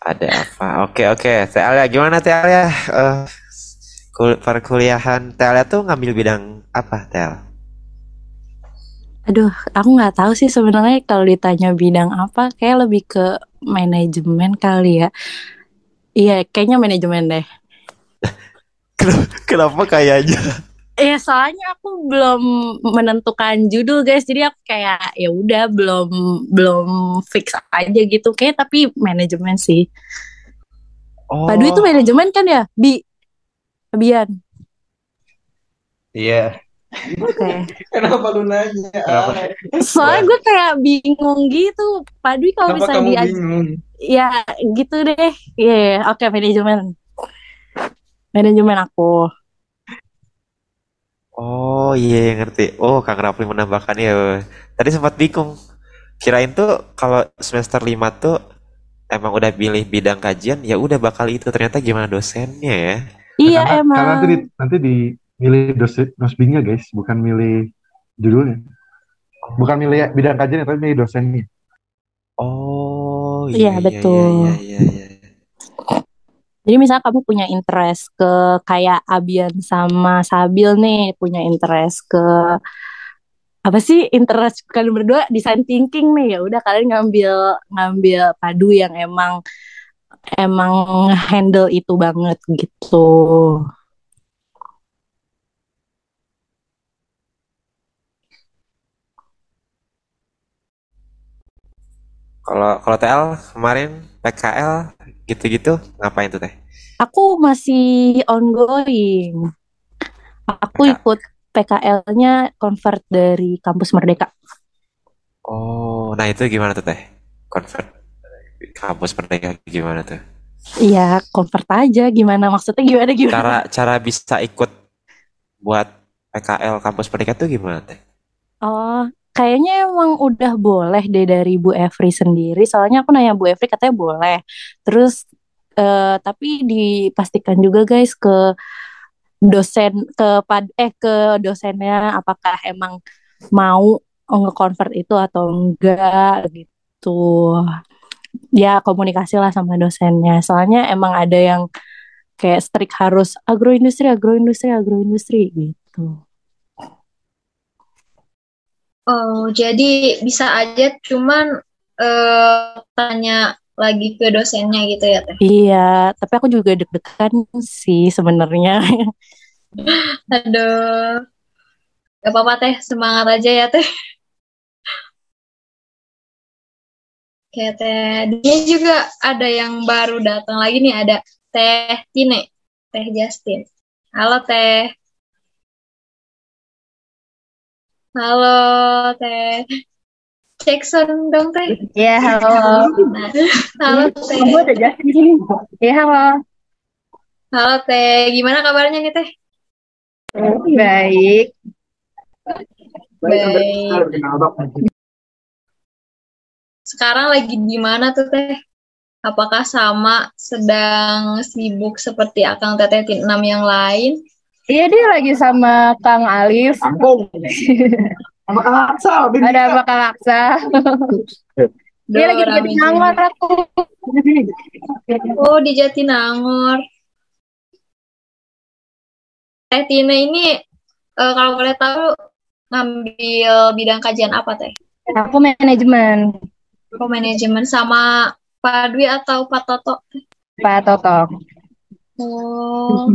Ada apa? Oke, oke. Teh Alia, gimana Teh Alia? Eh, kul- perkuliahan Alia tuh ngambil bidang apa, Alia? Aduh, aku nggak tahu sih sebenarnya kalau ditanya bidang apa, kayak lebih ke manajemen kali ya. Iya, kayaknya manajemen deh. Kenapa kayaknya? Iya, soalnya aku belum menentukan judul guys, jadi aku kayak ya udah belum belum fix aja gitu. Kayak tapi manajemen sih. Oh, Padu itu manajemen kan ya, Bi? Bian. Iya. Oke. Kenapa lu nanya? Kenapa? Soalnya gue kayak bingung gitu. Padu kalau dia bingung? ya gitu deh. Iya, iya. oke manajemen. Manajemen aku. oh iya ngerti. Oh, Kang Rafli menambahkan ya. Tadi sempat bingung. Kirain tuh kalau semester 5 tuh emang udah pilih bidang kajian, ya udah bakal itu. Ternyata gimana dosennya ya? Iya karena, emang. karena nanti di, nanti di milih dos nosbingnya guys, bukan milih judulnya. Bukan milih bidang kajian, tapi milih dosennya. Oh, Iya, iya, iya, betul. iya, iya, iya, iya. Jadi misalnya kamu punya interest ke kayak Abian sama Sabil nih punya interest ke apa sih interest kalian berdua design thinking nih ya udah kalian ngambil ngambil padu yang emang emang handle itu banget gitu. Kalau kalau TL kemarin PKL gitu-gitu ngapain tuh Teh? Aku masih ongoing. Aku PK. ikut PKL-nya convert dari kampus Merdeka. Oh, nah itu gimana tuh Teh? Convert kampus merdeka gimana tuh? Iya, convert aja gimana maksudnya gimana gimana? Cara cara bisa ikut buat PKL kampus merdeka tuh gimana Teh? Oh, kayaknya emang udah boleh deh dari Bu Evri sendiri. Soalnya aku nanya Bu Evri katanya boleh. Terus eh, tapi dipastikan juga guys ke dosen ke pad eh ke dosennya apakah emang mau nge-convert itu atau enggak gitu. Ya komunikasi lah sama dosennya. Soalnya emang ada yang kayak strict harus agroindustri, agroindustri, agroindustri gitu. Oh, jadi bisa aja cuman eh, tanya lagi ke dosennya gitu ya, Teh. Iya, tapi aku juga deg-degan sih sebenarnya. Aduh. Gak apa-apa, Teh. Semangat aja ya, Teh. Oke, Teh. Dia juga ada yang baru datang lagi nih. Ada Teh Tine. Teh Justin. Halo, Teh. Halo Teh. Cek sound dong Teh. Ya, halo. Nah, halo Teh. Gue udah jelas di sini. Ya, halo. Halo Teh. Gimana kabarnya nih Teh? Baik. Baik. Sekarang lagi di mana tuh Teh? Apakah sama sedang sibuk seperti Akang Teteh Tin 6 yang lain? Iya, dia lagi sama Kang Alif. Sama Kang Aksa. Ada apa Kang Aksa? Dia lagi di Jatinangor aku. Oh, di Jatinangor. Teh Tina ini eh, kalau boleh tahu ngambil bidang kajian apa Teh? Aku manajemen. Oh, manajemen sama Pak Dwi atau Pak Toto? Pak Toto. Oh.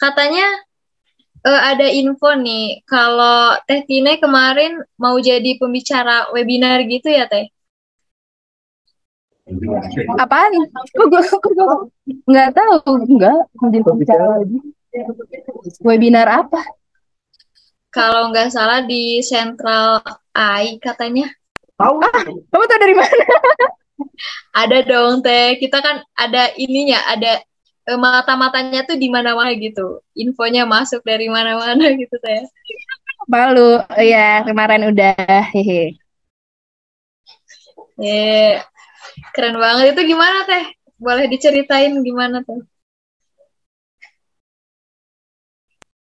Katanya eh, ada info nih kalau Teh Tina kemarin mau jadi pembicara webinar gitu ya Teh? Apaan? Kok gue, nggak tahu, nggak jadi pembicara lagi. Webinar apa? Kalau nggak salah di Central AI katanya. Tahu. Kamu tahu dari mana? Ada dong Teh. Kita kan ada ininya, ada eh, mata-matanya tuh di mana-mana gitu. Infonya masuk dari mana-mana gitu Teh. Malu, ya kemarin udah, hehe. Eh, keren banget. Itu gimana Teh? Boleh diceritain gimana Teh?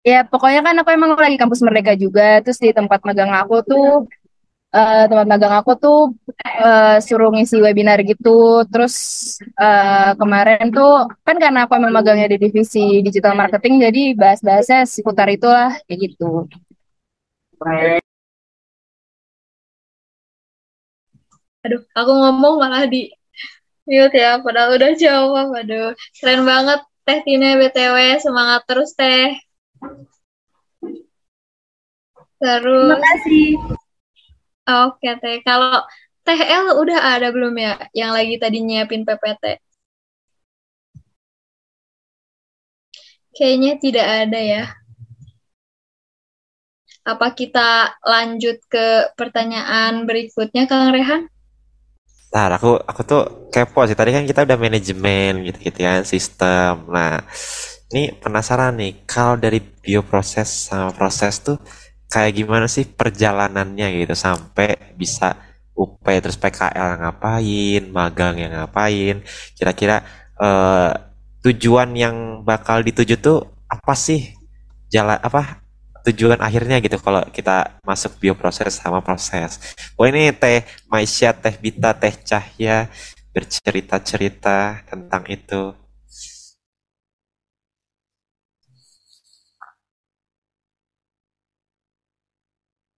Ya pokoknya kan aku emang lagi kampus Merdeka juga, terus di tempat magang aku tuh, eh, tempat magang aku tuh eh, suruh ngisi webinar gitu, terus eh, kemarin tuh kan karena aku emang magangnya di divisi digital marketing, jadi bahas-bahasnya seputar itulah kayak gitu. Aduh, aku ngomong malah di mute ya, padahal udah jawab. Aduh, keren banget Teh Tina BTW. Semangat terus Teh. Terus, Terima kasih. oke Teh. Kalau El udah ada belum ya yang lagi tadi nyiapin PPT? Kayaknya tidak ada ya. Apa kita lanjut ke pertanyaan berikutnya, Kang Rehan? Nah, aku aku tuh kepo sih. Tadi kan kita udah manajemen gitu-gitu kan, sistem. Nah, ini penasaran nih, kalau dari bioproses sama proses tuh kayak gimana sih perjalanannya gitu sampai bisa UP terus PKL ngapain, magang yang ngapain. Kira-kira eh, tujuan yang bakal dituju tuh apa sih? Jalan apa? Tujuan akhirnya gitu kalau kita masuk bioproses sama proses. Oh ini Teh Maisha, Teh Bita, Teh Cahya bercerita-cerita tentang itu.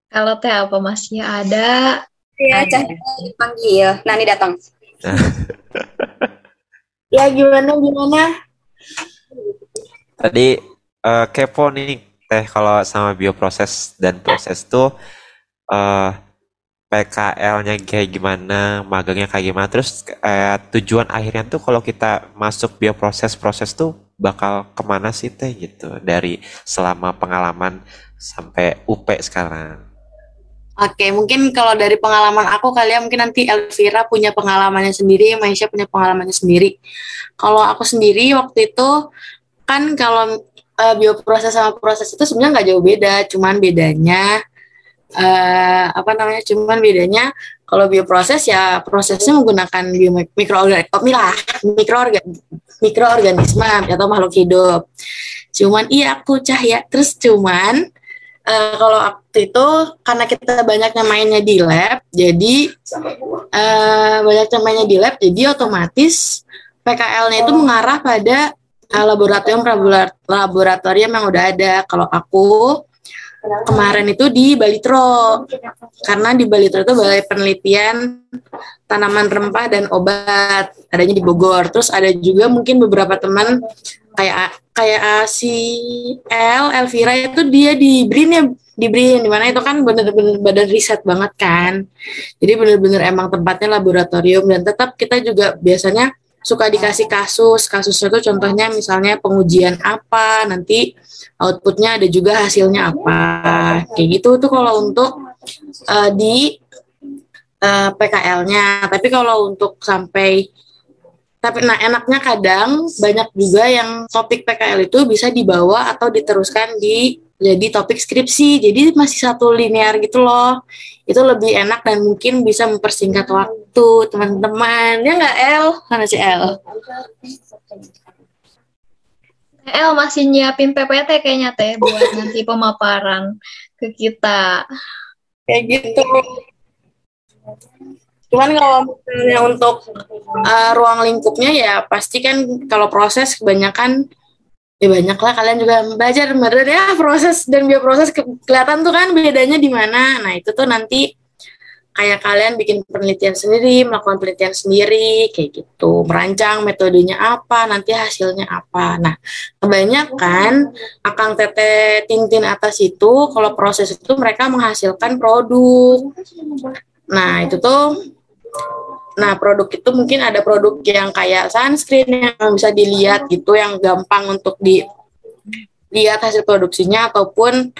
Kalau Teh apa masih ada? Iya, Ada. Cahaya dipanggil. Nani datang. Ya gimana gimana? Tadi eh, kepo nih Teh kalau sama bioproses dan proses tuh eh PKL-nya kayak gimana, magangnya kayak gimana, terus eh, tujuan akhirnya tuh kalau kita masuk bioproses proses tuh bakal ke mana sih Teh gitu dari selama pengalaman sampai UP sekarang. Oke, mungkin kalau dari pengalaman aku kali ya mungkin nanti Elvira punya pengalamannya sendiri, Maisha punya pengalamannya sendiri. Kalau aku sendiri waktu itu kan kalau eh, bioproses sama proses itu sebenarnya nggak jauh beda, cuman bedanya eh, apa namanya? Cuman bedanya kalau bioproses ya prosesnya menggunakan bio mikroorganisme, oh, milah, mikroorga, mikroorganisme atau makhluk hidup. Cuman iya aku cahaya, terus cuman eh, kalau waktu itu karena kita banyaknya mainnya di lab, jadi eh, banyaknya mainnya di lab, jadi otomatis PKL-nya itu mengarah pada eh, laboratorium laboratorium yang udah ada. Kalau aku kemarin itu di Balitro, karena di Balitro itu balai penelitian tanaman rempah dan obat, adanya di Bogor. Terus ada juga mungkin beberapa teman kayak kayak si El Elvira itu dia di BRIN ya di BRIN di mana itu kan bener-bener badan riset banget kan jadi bener-bener emang tempatnya laboratorium dan tetap kita juga biasanya suka dikasih kasus. Kasusnya itu contohnya misalnya pengujian apa, nanti outputnya ada juga hasilnya apa. Kayak gitu tuh kalau untuk uh, di uh, PKL-nya. Tapi kalau untuk sampai tapi nah enaknya kadang banyak juga yang topik PKL itu bisa dibawa atau diteruskan di jadi topik skripsi. Jadi masih satu linear gitu loh. Itu lebih enak dan mungkin bisa mempersingkat waktu teman-teman. Ya nggak El? Mana si El? El masih nyiapin PPT kayaknya teh buat nanti pemaparan ke kita. Kayak gitu. Cuman kalau misalnya untuk uh, ruang lingkupnya ya pasti kan kalau proses kebanyakan ya banyak lah kalian juga belajar bener ya proses dan bioproses ke kelihatan tuh kan bedanya di mana. Nah itu tuh nanti kayak kalian bikin penelitian sendiri, melakukan penelitian sendiri, kayak gitu, merancang metodenya apa, nanti hasilnya apa. Nah, kebanyakan akang tete tintin atas itu, kalau proses itu mereka menghasilkan produk. Nah, itu tuh Nah, produk itu mungkin ada produk yang kayak sunscreen yang bisa dilihat gitu, yang gampang untuk dilihat hasil produksinya ataupun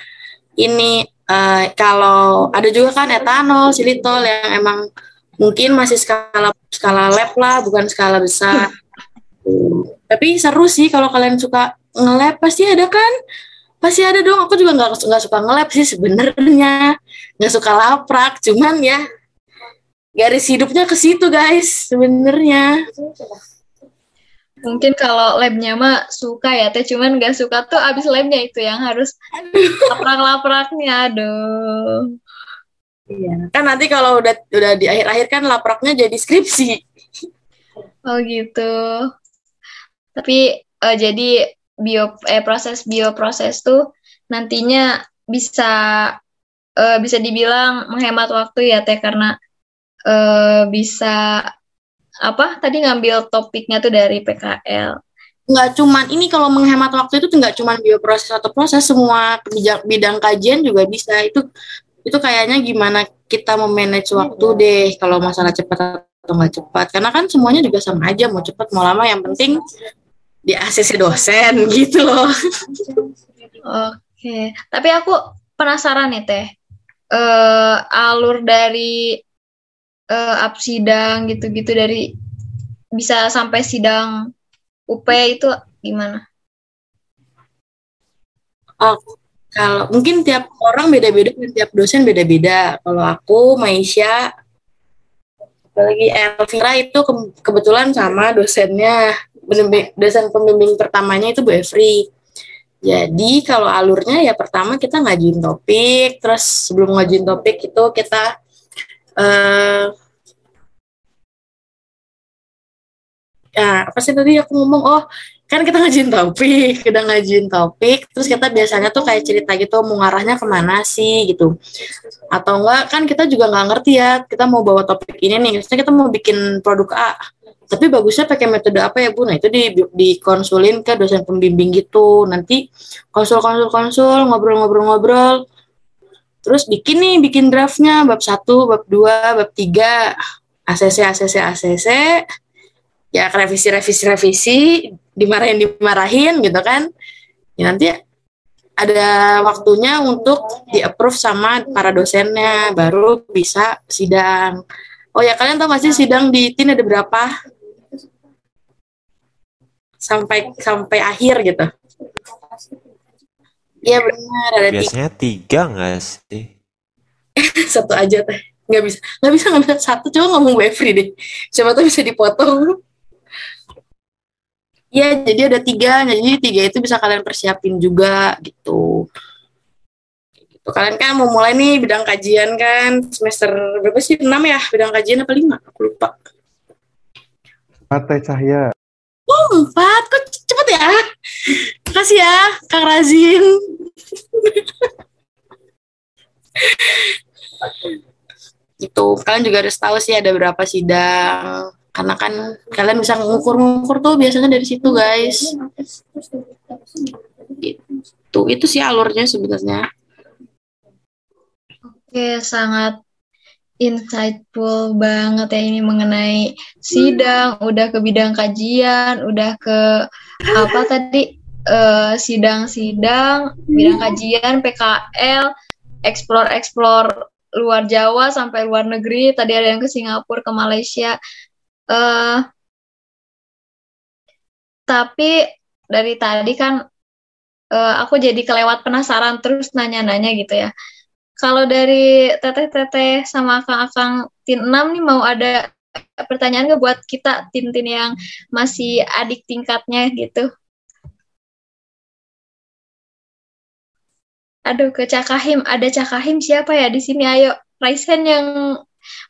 ini uh, kalau ada juga kan etanol, silitol yang emang mungkin masih skala skala lab lah, bukan skala besar. Tapi seru sih kalau kalian suka nge-lab pasti ada kan? Pasti ada dong. Aku juga nggak nggak suka nge-lab sih sebenarnya, nggak suka laprak. Cuman ya garis hidupnya ke situ guys sebenarnya. Mungkin kalau labnya mah suka ya teh. Cuman gak suka tuh abis labnya itu yang harus laprak-lapraknya aduh. Iya. Kan nanti kalau udah udah di akhir-akhir kan lapraknya jadi skripsi. Oh gitu. Tapi uh, jadi bio eh proses bioproses tuh nantinya bisa uh, bisa dibilang menghemat waktu ya teh. Karena uh, bisa apa tadi ngambil topiknya tuh dari PKL nggak cuman ini kalau menghemat waktu itu nggak cuman bioproses atau proses semua bidang, bidang kajian juga bisa. Itu itu kayaknya gimana kita memanage waktu deh kalau masalah cepat atau nggak cepat. Karena kan semuanya juga sama aja mau cepat mau lama. Yang penting di ACC dosen gitu loh. Oke tapi aku penasaran nih teh. Uh, alur dari uh, up sidang gitu-gitu dari bisa sampai sidang UP itu gimana? Oh, kalau mungkin tiap orang beda-beda dan tiap dosen beda-beda. Kalau aku, Maisha, apalagi Elvira itu ke kebetulan sama dosennya, dosen pembimbing pertamanya itu Bu Evri. Jadi kalau alurnya ya pertama kita ngajuin topik, terus sebelum ngajuin topik itu kita uh, ya apa sih tadi aku ngomong? Oh kan kita ngajuin topik kita ngajuin topik terus kita biasanya tuh kayak cerita gitu mau ngarahnya ke mana sih gitu. Atau enggak kan kita juga nggak ngerti ya kita mau bawa topik ini nih misalnya kita mau bikin produk A tapi bagusnya pakai metode apa ya bu? Nah itu di dikonsulin ke dosen pembimbing gitu. Nanti konsul konsul konsul ngobrol ngobrol ngobrol terus bikin nih bikin draftnya bab satu bab dua bab tiga ACC ACC ACC ya revisi revisi revisi dimarahin dimarahin gitu kan. Ya nanti ada waktunya untuk di approve sama para dosennya baru bisa sidang. Oh ya kalian tahu masih sidang di TIN ada berapa? Sampai sampai akhir gitu Iya benar ada Biasanya tiga nggak sih? satu aja teh nggak bisa nggak bisa nggak bisa satu coba ngomong gue free deh siapa tuh bisa dipotong Iya, jadi ada tiga. Jadi tiga itu bisa kalian persiapin juga gitu. Gitu. Kalian kan mau mulai nih bidang kajian kan semester berapa sih? Enam ya bidang kajian apa lima? Aku lupa. Mata Cahya. Oh, empat. Kok cepet ya? Makasih ya, Kang Razin. gitu. Kalian juga harus tahu sih ada berapa sidang karena kan kalian bisa ngukur-ngukur tuh biasanya dari situ guys itu itu sih alurnya sebenarnya oke sangat insightful banget ya ini mengenai sidang, udah ke bidang kajian, udah ke apa tadi eh, sidang-sidang, bidang kajian, PKL, explore-explore luar Jawa sampai luar negeri. Tadi ada yang ke Singapura, ke Malaysia. eh tapi dari tadi kan eh, aku jadi kelewat penasaran terus nanya-nanya gitu ya. Kalau dari teteh-teteh sama akang-akang tin 6 nih mau ada pertanyaan nggak buat kita tin-tin yang masih adik tingkatnya gitu? Aduh, ke Cakahim. Ada Cakahim siapa ya di sini? Ayo, Raisen yang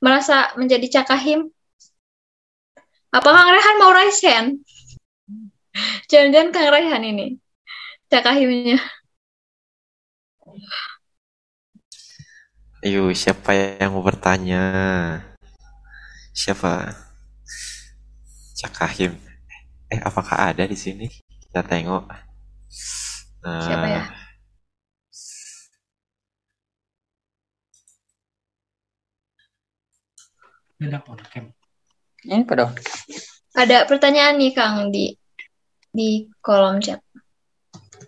merasa menjadi Cakahim. Apa Kang Rehan mau Raisen? Jangan-jangan Kang Rehan ini. Cakahimnya. Ayo, siapa yang mau bertanya? Siapa? Cakahim. Eh, apakah ada di sini? Kita tengok. Siapa ya? Eh, Ini apa dong? Ada pertanyaan nih Kang di di kolom chat.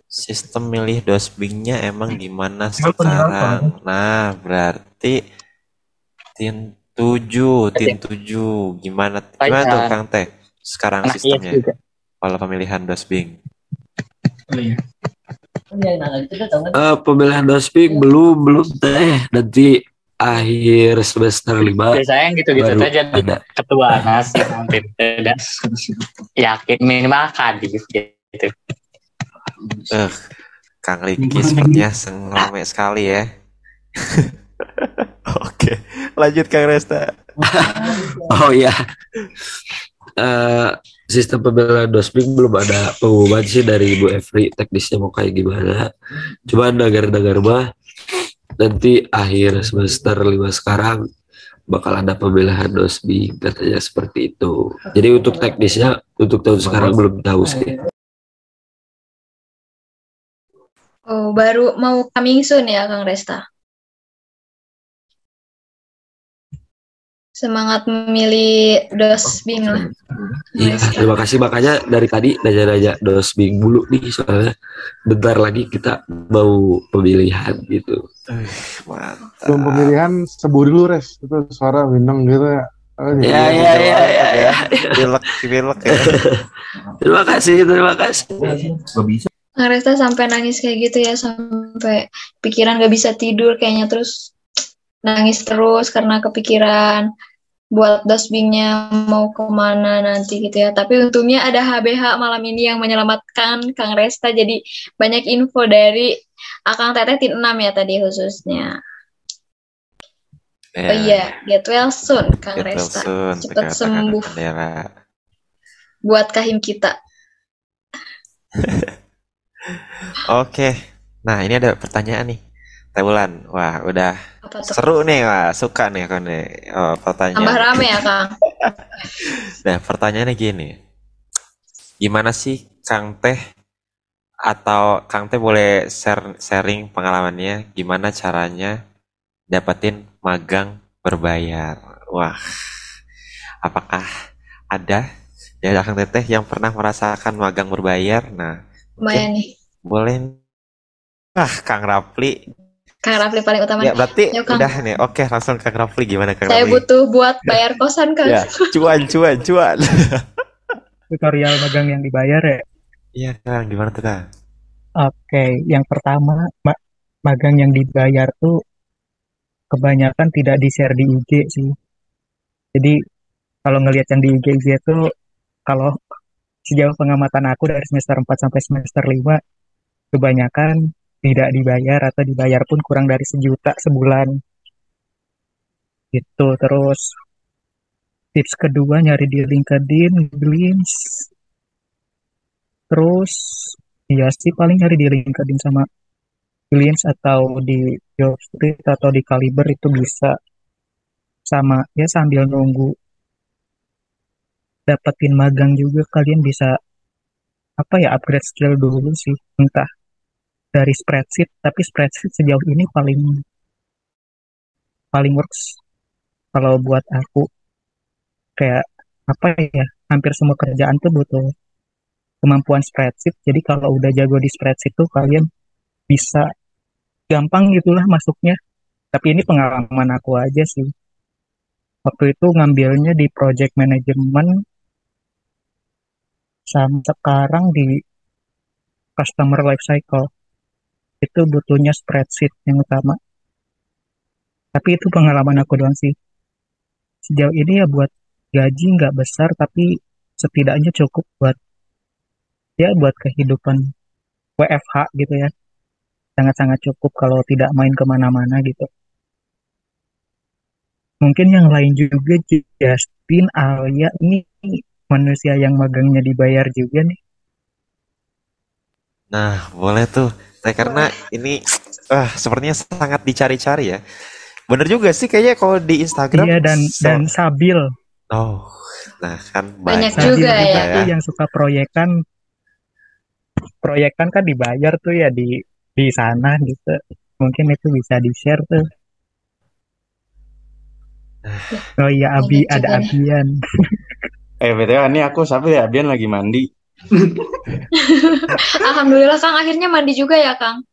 Sistem milih dosbingnya emang gimana sekarang? Nah, berarti tin 7, tin 7. Gimana gimana tuh Kang Teh? Sekarang Anak sistemnya kalau pemilihan dosbing. Eh, pemilihan dospik belum belum teh nanti akhir semester lima Biasanya gitu-gitu baru teh jadi ada. ketua nasi nanti yakin minimal kadif gitu. Eh, Kang Riki sepertinya seng rame sekali ya. Oke, lanjut Kang Resta. Oh iya. Eh, sistem pemilihan dospik belum ada pengumuman sih dari Ibu Evri teknisnya mau kayak gimana. Cuma dengar-dengar mah nanti akhir semester lima sekarang bakal ada pemilihan dosbing katanya seperti itu. Jadi untuk teknisnya untuk tahun sekarang belum tahu sih. Oh, baru mau coming soon ya Kang Resta. Semangat memilih dosbing lah. Iya, terima kasih makanya dari tadi nanya-nanya dosbing dulu nih soalnya bentar lagi kita mau pemilihan gitu. Sebelum pemilihan sebuah dulu res itu suara bintang gitu ya. Oh, Ya, iya, ya, iya, ya, ya, ya. Pilek, pilek ya. Terima kasih, terima kasih. Kang Resta sampai nangis kayak gitu ya sampai pikiran gak bisa tidur kayaknya terus nangis terus karena kepikiran buat dosbingnya mau ke mana nanti gitu ya. Tapi untungnya ada HBH malam ini yang menyelamatkan Kang Resta jadi banyak info dari Akang Teteh Tin 6 ya tadi khususnya. Oh iya, get well soon Kang Get well Resta. soon, Cepat sembuh bendera. buat kahim kita. Oke, nah ini ada pertanyaan nih. Teh Wulan, wah udah seru nih, wah suka nih aku nih oh, pertanyaan. Tambah rame ya Kang. Nah, pertanyaannya gini. Gimana sih Kang Teh atau Kang Teh boleh share sharing pengalamannya gimana caranya dapetin magang berbayar? Wah. Apakah ada dari Kang Teteh yang pernah merasakan magang berbayar? Nah, Lumayan nih. boleh Ah, Kang Rapli. Kang Rafli paling utama. Ya, berarti Yuk, Kang. udah nih. Oke, langsung Kang Rapli gimana Kang Saya Rapli? butuh buat bayar kosan Kang. Ya, cuan, cuan, cuan. tutorial magang yang dibayar ya. Iya, Kang, gimana tuh, Kang? Oke, yang pertama ma- magang yang dibayar tuh kebanyakan tidak di-share di IG sih. Jadi kalau ngelihat yang di IG IG tuh kalau sejauh pengamatan aku dari semester 4 sampai semester 5 kebanyakan tidak dibayar atau dibayar pun kurang dari sejuta sebulan. Gitu. Terus tips kedua nyari di LinkedIn, Glints. Terus ya sih paling nyari di LinkedIn sama Glints atau di Jobstreet atau di Kaliber itu bisa sama ya sambil nunggu dapetin magang juga kalian bisa apa ya upgrade skill dulu sih entah dari spreadsheet tapi spreadsheet sejauh ini paling paling works. Kalau buat aku kayak apa ya hampir semua kerjaan tuh butuh kemampuan spreadsheet. Jadi kalau udah jago di spreadsheet tuh kalian bisa gampang gitulah masuknya. Tapi ini pengalaman aku aja sih. Waktu itu ngambilnya di project management sama sekarang di customer life cycle itu butuhnya spreadsheet yang utama. Tapi itu pengalaman aku doang sih. Sejauh ini ya buat gaji nggak besar tapi setidaknya cukup buat ya buat kehidupan WFH gitu ya. Sangat-sangat cukup kalau tidak main ke mana-mana gitu. Mungkin yang lain juga Justin Alia ini manusia yang magangnya dibayar juga nih. Nah, boleh tuh. Teh karena ini ah sepertinya sangat dicari-cari ya. Bener juga sih kayaknya kalau di Instagram. iya dan so- dan Sabil Oh, nah kan Banyak banyak juga Sabil ya. tuh yang suka proyekan proyekan kan dibayar tuh ya di di sana gitu mungkin itu bisa di share tuh oh iya Abi ada. Abian Eh, BTW ini aku sampai ya, Abian lagi mandi. Alhamdulillah Kang akhirnya mandi juga ya Kang.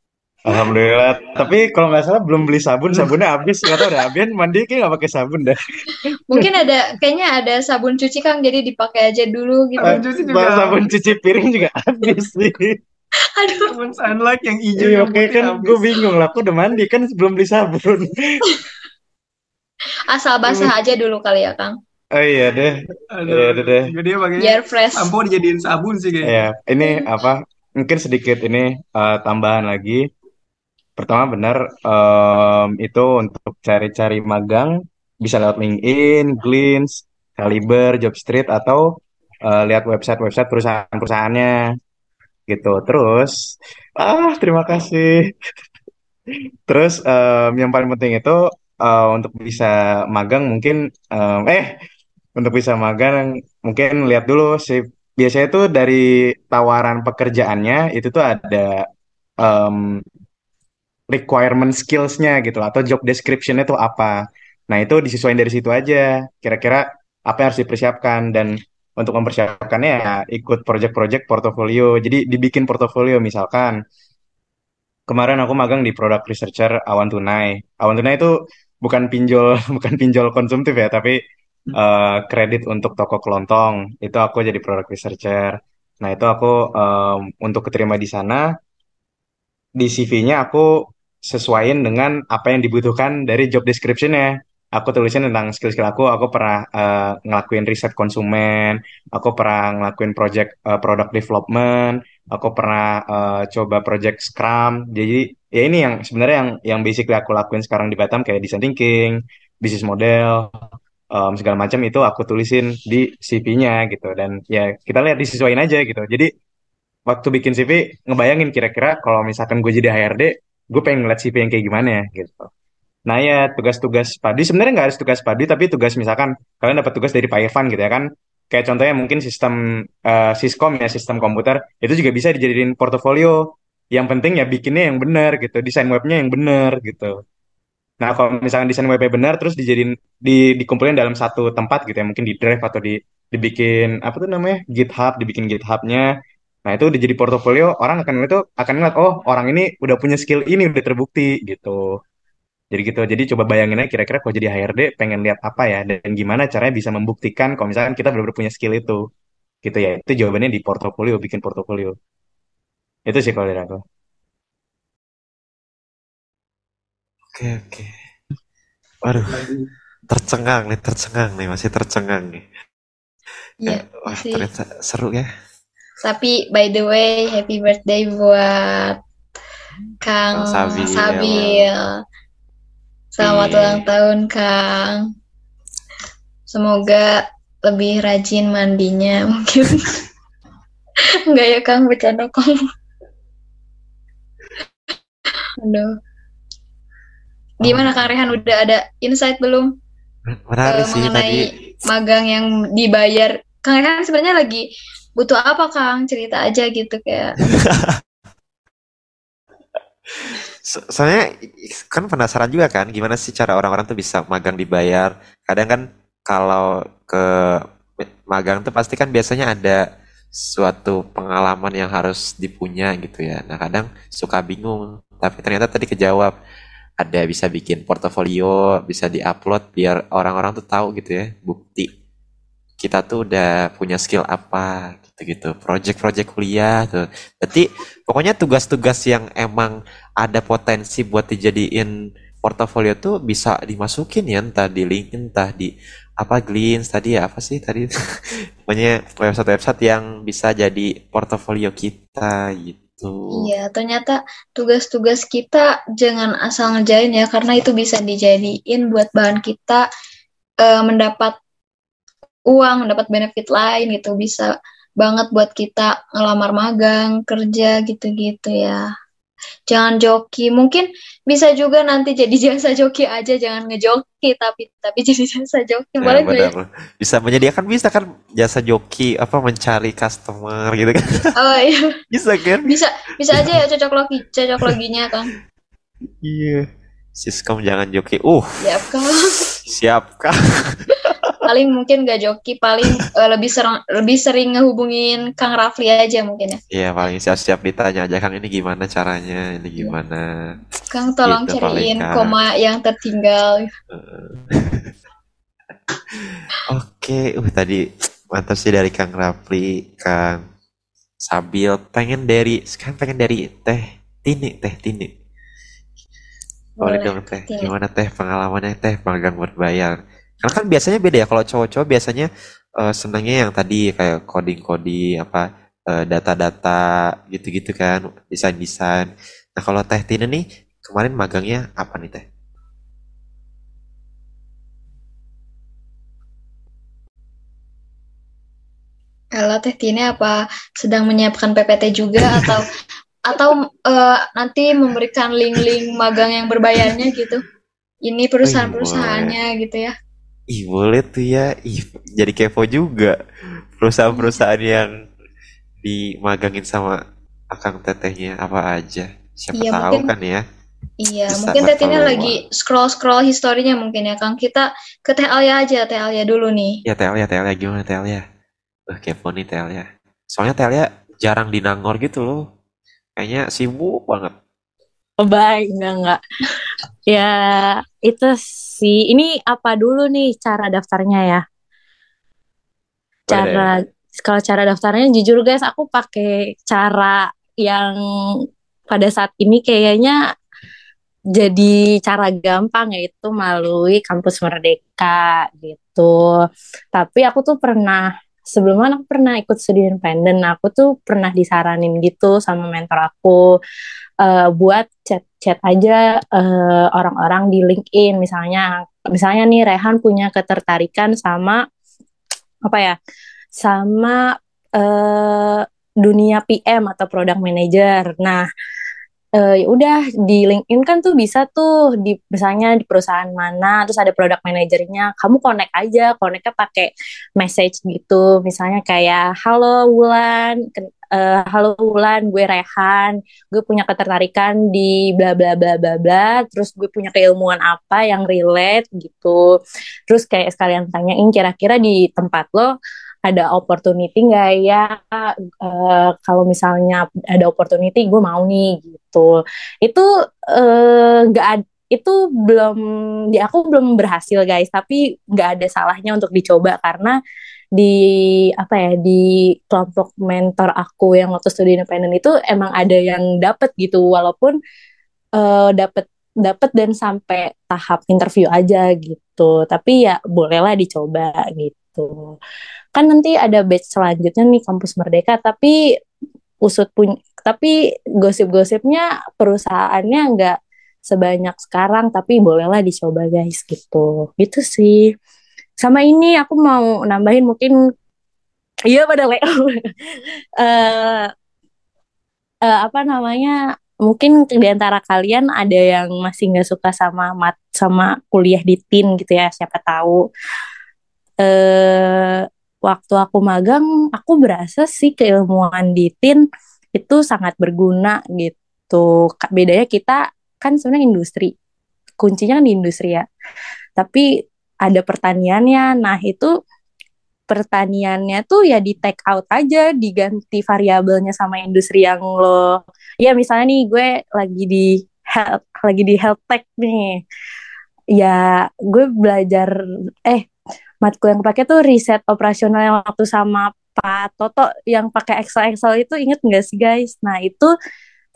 Alhamdulillah. Tapi kalau nggak salah belum beli sabun, sabunnya habis. Nggak tahu deh, Abian mandi kayak nggak pakai sabun dah. Mungkin ada kayaknya ada sabun cuci Kang jadi dipakai aja dulu gitu. Eh, bah, sabun cuci piring juga habis sih. Aduh. sabun sunlight yang hijau Iya, yang oke putih kan habis. gue bingung lah. Aku udah mandi kan belum beli sabun. Asal basah aja dulu kali ya Kang. Oh iya deh. Aduh, Iya deh dia pakai Biar fresh. sampo dijadiin sabun sih kayaknya. Ya, ini apa? Mungkin sedikit ini eh, tambahan lagi. Pertama benar em, itu untuk cari-cari magang bisa lewat LinkedIn, Glints, Caliber, Jobstreet atau eh, lihat website-website perusahaan-perusahaannya gitu. Terus, ah terima kasih. Terus em, yang paling penting itu eh, untuk bisa magang mungkin em, eh untuk bisa magang mungkin lihat dulu sih biasanya tuh dari tawaran pekerjaannya itu tuh ada em, requirement skills-nya gitu atau job description-nya tuh apa. Nah, itu disesuaikan dari situ aja. Kira-kira apa yang harus dipersiapkan dan untuk mempersiapkannya ya ikut project-project portofolio. Jadi dibikin portofolio misalkan kemarin aku magang di product researcher Awan Tunai. Awan Tunai itu bukan pinjol bukan pinjol konsumtif ya, tapi eh, kredit untuk toko kelontong. Itu aku jadi product researcher. Nah, itu aku em, untuk keterima di sana di CV-nya aku sesuaiin dengan apa yang dibutuhkan dari job description-nya. Aku tulisin tentang skill-skill aku. Aku pernah eh, ngelakuin riset konsumen. Aku pernah ngelakuin project eh, product development. Aku pernah eh, coba project Scrum. Jadi ya ini yang sebenarnya yang yang basically aku lakuin sekarang di Batam kayak design thinking, bisnis model, em, segala macam itu aku tulisin di CV-nya gitu. Dan ya kita lihat disesuaiin aja gitu. Jadi waktu bikin CV ngebayangin kira-kira kalau misalkan gue jadi HRD, gue pengen ngeliat CV yang kayak gimana ya gitu. Nah ya tugas-tugas padi sebenarnya nggak harus tugas padi tapi tugas misalkan kalian dapat tugas dari Pak Irfan gitu ya kan. Kayak contohnya mungkin sistem eh, Siskom ya sistem komputer itu juga bisa dijadiin portofolio. Yang penting ya bikinnya yang benar gitu, desain webnya yang benar gitu. Nah kalau misalkan desain webnya benar terus dijadiin di dikumpulin dalam satu tempat gitu ya mungkin di Drive atau di dibikin apa tuh namanya GitHub, dibikin GitHub-nya. Nah, itu udah jadi portofolio, orang akan tuh akan ngeliat, oh orang ini udah punya skill ini, udah terbukti gitu. Jadi gitu, jadi coba bayangin aja kira-kira kalau jadi HRD pengen lihat apa ya, dan gimana caranya bisa membuktikan kalau misalkan kita benar-benar punya skill itu. Gitu ya, itu jawabannya di portofolio, bikin portofolio. Itu sih kalau dari aku. Oke, oke. Waduh, tercengang nih, tercengang nih, masih tercengang nih. Iya, Ya, wah, ternyata seru ya. Tapi by the way, happy birthday buat Kang Sabil. Sabil. Selamat Iya. ulang tahun, Kang. Semoga lebih rajin mandinya mungkin. Enggak ya, Kang, bercanda Kang. Aduh. Gimana Kang Rehan udah ada insight belum Menarik eh, sih mengenai tadi. magang yang dibayar? Kang Rehan sebenarnya lagi butuh apa, Kang? Cerita aja gitu kayak. So- soalnya kan penasaran juga kan gimana sih cara orang-orang tuh bisa magang dibayar. Kadang kan kalau ke magang tuh pasti kan biasanya ada suatu pengalaman yang harus dipunya gitu ya. Nah kadang suka bingung, tapi ternyata tadi kejawab. Ada bisa bikin portofolio, bisa diupload biar orang-orang tuh tahu gitu ya, bukti kita tuh udah punya skill apa gitu-gitu. Project-project kuliah tuh. Berarti pokoknya tugas-tugas yang emang ada potensi buat dijadiin portofolio tuh bisa dimasukin ya entah di LinkedIn, entah di apa Glints tadi ya apa sih tadi pokoknya website-website yang bisa jadi portofolio kita gitu. Iya, ternyata tugas-tugas kita jangan asal ngerjain ya, karena itu bisa dijadiin buat bahan kita eh, mendapat uang, mendapat benefit lain gitu. Bisa banget buat kita ngelamar magang, kerja gitu-gitu ya. Jangan joki, mungkin bisa juga nanti jadi jasa joki aja, jangan ngejoki tapi tapi jadi jasa joki Ya boleh ya? benar. Bisa menyediakan bisa kan jasa joki apa mencari customer gitu kan. Oh iya, Bisa kan? bisa bisa aja ya cocok logi cocok loginya kan. Iya. Siskom jangan joki. Uh, Siap kan? siap kah? Paling mungkin gak joki, paling eh, lebih sering lebih sering ngehubungin Kang Rafli aja mungkin ya. Iya paling siap-siap ditanya aja Kang ini gimana caranya, ini gimana. Kang tolong Gitu paling, cariin Kang. koma yang tertinggal. Oke, uh tadi mantap sih dari Kang Rapli, Kang Sabil. Pengen dari, sekarang pengen dari Teh Tini, Teh Tini. Boleh Boleh, dong Teh, Tini. gimana Teh pengalamannya Teh magang berbayar? Karena kan biasanya beda ya, kalau cowok-cowok biasanya eh, senangnya yang tadi kayak coding-coding, apa eh, data-data gitu-gitu kan, desain-desain. Nah kalau Teh Tini nih, kemarin magangnya apa nih Teh? Halo Teh Tini apa sedang menyiapkan PPT juga atau atau eh, nanti memberikan link-link magang yang berbayarnya gitu? Ini perusahaan-perusahaannya gitu ya. Ih boleh tuh ya, ih jadi kepo juga perusahaan-perusahaan yang dimagangin sama akang tetehnya apa aja. Siapa Iya, tahu mungkin- kan ya. Iya, Bisa mungkin Teh berpeluang. lagi scroll-scroll historinya mungkin ya Kang. Kita ke Teh Alia aja, Teh Alia dulu nih. Ya Telia, Telia gimana Telia? Wah kepo nih Telia. Soalnya Telia jarang di Nangor gitu loh. Kayaknya sibuk banget. Oh, baik, enggak enggak. Ya, itu sih. Ini apa dulu nih cara daftarnya ya? Cara kalau cara daftarnya jujur guys, aku pakai cara yang pada saat ini kayaknya jadi cara gampang yaitu melalui kampus Merdeka gitu. Tapi aku tuh pernah sebelumnya aku pernah ikut studi independen. Aku tuh pernah disaranin gitu sama mentor aku eh, buat chat-chat aja eh, orang-orang di LinkedIn misalnya misalnya nih Rehan punya ketertarikan sama apa ya sama eh, dunia PM atau product manager. Nah, eh, ya udah di LinkedIn kan tuh bisa tuh di misalnya di perusahaan mana terus ada product manajernya kamu connect aja connectnya pakai message gitu misalnya kayak halo Wulan eh, halo Wulan gue Rehan gue punya ketertarikan di bla bla bla bla bla terus gue punya keilmuan apa yang relate gitu. Terus kayak sekalian tanyain kira-kira di tempat lo ada opportunity nggak ya? Eh, kalau misalnya ada opportunity gue mau nih gitu. Itu eh, nggak ad- itu belum di aku belum berhasil guys tapi nggak ada salahnya untuk dicoba karena di apa ya di kelompok mentor aku yang waktu studi independen itu emang ada yang dapet gitu. Walaupun eh, dapet dapet dan sampai tahap interview aja gitu. Tapi ya bolehlah dicoba gitu. Kan nanti ada batch selanjutnya nih kampus Merdeka. Tapi usut punya tapi gosip-gosipnya perusahaannya nggak sebanyak sekarang. Tapi bolehlah dicoba guys gitu. Gitu sih sama ini aku mau nambahin mungkin iya pada Leo Eh, eh, apa namanya mungkin di antara kalian ada yang masih nggak suka sama mat sama kuliah di TIN gitu ya siapa tahu eh waktu aku magang aku berasa sih keilmuan di TIN itu sangat berguna gitu Bedanya kita kan sebenarnya industri. Kuncinya kan di industri ya. Tapi ada pertaniannya. Nah, itu pertaniannya tuh ya di take out aja, diganti variabelnya sama industri yang lo ya misalnya nih gue lagi di health, lagi di health tech nih. Ya, gue belajar eh matkul yang pakai tuh riset operasional yang waktu sama Pak Toto yang pakai Excel Excel itu inget nggak sih guys? Nah itu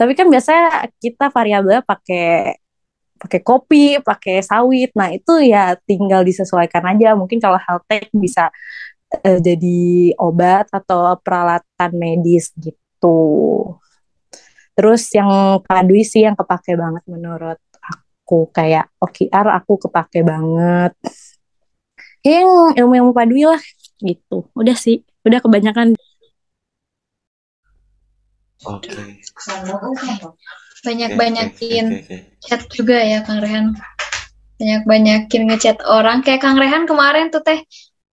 tapi kan biasanya kita variabelnya pakai pakai kopi, pakai sawit. Nah itu ya tinggal disesuaikan aja. Mungkin kalau health tech bisa eh, jadi obat atau peralatan medis gitu. Terus yang Kak Dwi sih yang kepake banget menurut aku kayak OKR aku kepake banget. Ya, Yang ilmu-ilmu Pak Dwi lah gitu. Udah sih, udah kebanyakan. Oke. Banyak-banyakin Oke, oke. chat juga ya Kang Rehan. Banyak-banyakin ngechat orang. Kayak Kang Rehan kemarin tuh teh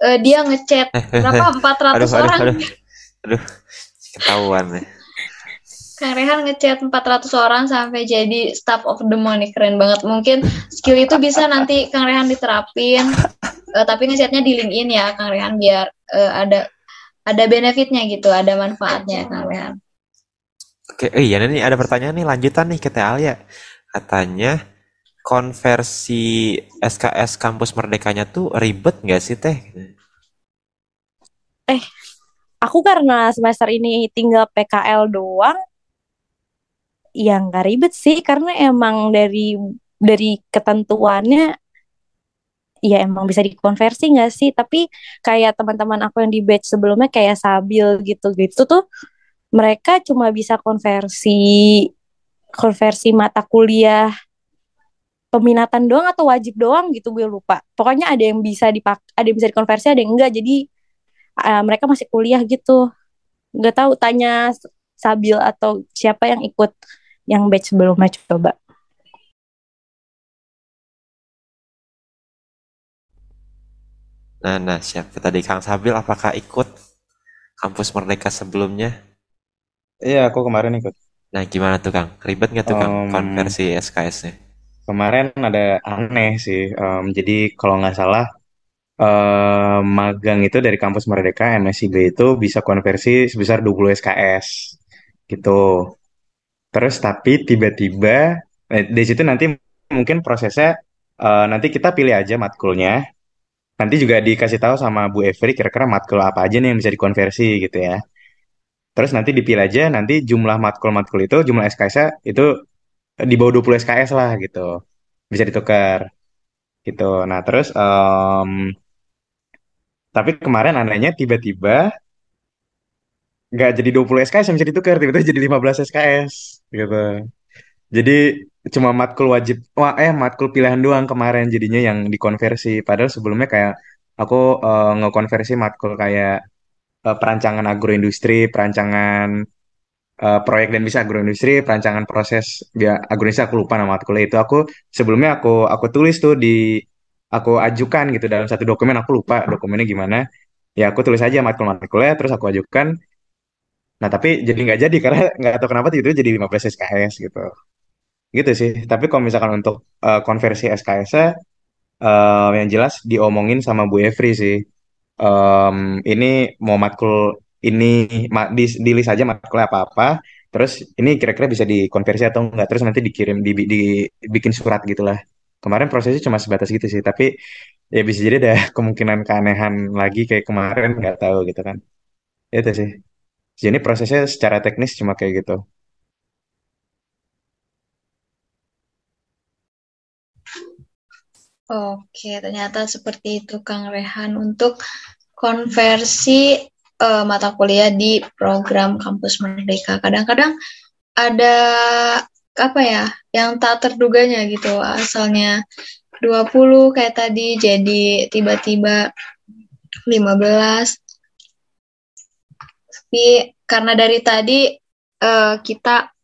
eh, dia ngechat berapa 400 Aduh, orang. aduh. Aduh, ketahuan nih. Kang Rehan ngechat 400 orang sampai jadi staff of the month keren banget. Mungkin skill itu bisa nanti Kang Rehan diterapin. Eh, tapi ngechatnya di LinkedIn ya Kang Rehan biar eh, ada ada benefitnya gitu, ada manfaatnya Kang Rehan. Oke, eh, iya nih ada pertanyaan nih lanjutan nih Teh Alia. Katanya konversi SKS kampus Merdekanya tuh ribet nggak sih Teh? Eh, aku karena semester ini tinggal PKL doang, ya nggak ribet sih karena emang dari dari ketentuannya ya emang bisa dikonversi nggak sih? Tapi kayak teman-teman aku yang di batch sebelumnya kayak Sabil gitu-gitu tuh mereka cuma bisa konversi konversi mata kuliah peminatan doang atau wajib doang gitu gue lupa. Pokoknya ada yang bisa dipak ada yang bisa dikonversi, ada yang enggak. Jadi uh, mereka masih kuliah gitu. Nggak tahu tanya Sabil atau siapa yang ikut yang batch sebelumnya coba. Nah, nah siapa tadi Kang Sabil apakah ikut kampus Merdeka sebelumnya? Iya, aku kemarin ikut. Nah, gimana tuh Kang? Ribet nggak tuh Kang konversi SKS-nya? Kemarin ada aneh sih. Em, jadi kalau nggak salah em, magang itu dari kampus Merdeka MSIG itu bisa konversi sebesar 20 SKS gitu. Terus tapi tiba-tiba eh, di situ nanti mungkin prosesnya eh, nanti kita pilih aja matkulnya. Nanti juga dikasih tahu sama Bu Evri kira-kira matkul apa aja nih yang bisa dikonversi gitu ya. Terus nanti dipilih aja nanti jumlah matkul-matkul itu jumlah SKS-nya itu di bawah 20 SKS lah gitu. Bisa ditukar gitu. Nah, terus em, tapi kemarin anehnya tiba-tiba nggak jadi 20 SKS bisa ditukar, tiba-tiba jadi 15 SKS gitu. Jadi cuma matkul wajib, wah eh matkul pilihan doang kemarin jadinya yang dikonversi. Padahal sebelumnya kayak aku eh, ngekonversi matkul kayak eh, perancangan agroindustri, perancangan eh, proyek dan bisa agroindustri, perancangan proses dia agroindustri aku lupa nama matkulnya itu aku sebelumnya aku aku tulis tuh di aku ajukan gitu dalam satu dokumen aku lupa dokumennya gimana. Ya aku tulis aja matkul-matkulnya terus aku ajukan. Nah tapi jadi nggak jadi karena nggak tahu kenapa itu jadi 15 SKS gitu. Gitu sih. Tapi kalau misalkan untuk eh, konversi SKS-nya eh, yang jelas diomongin sama Bu Evri sih. Em, ini mau matkul ini ma, di, di list aja matkulnya apa-apa. Terus ini kira-kira bisa dikonversi atau enggak. Terus nanti dikirim, di, di, dibikin surat gitulah. Kemarin prosesnya cuma sebatas gitu sih. Tapi ya bisa jadi ada kemungkinan keanehan lagi kayak kemarin nggak tahu gitu kan. Itu sih. Jadi prosesnya secara teknis cuma kayak gitu. Oke, ternyata seperti itu Kang Rehan untuk konversi eh, mata kuliah di program Kampus Merdeka. Kadang-kadang ada apa ya, yang tak terduganya gitu. Asalnya 20 kayak tadi jadi tiba-tiba 15. Tapi karena dari tadi eh, kita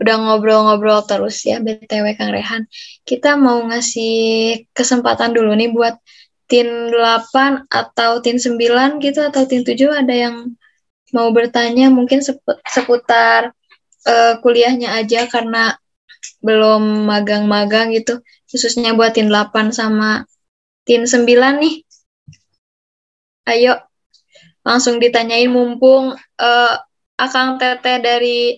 udah ngobrol-ngobrol terus ya BTW Kang Rehan. Kita mau ngasih kesempatan dulu nih buat tin 8 atau tin 9 gitu atau tin 7 ada yang mau bertanya mungkin sepu- seputar eh, kuliahnya aja karena belum magang-magang gitu, khususnya buat tin 8 sama tin 9 nih. Ayo, langsung ditanyain mumpung eh, Akang Teteh dari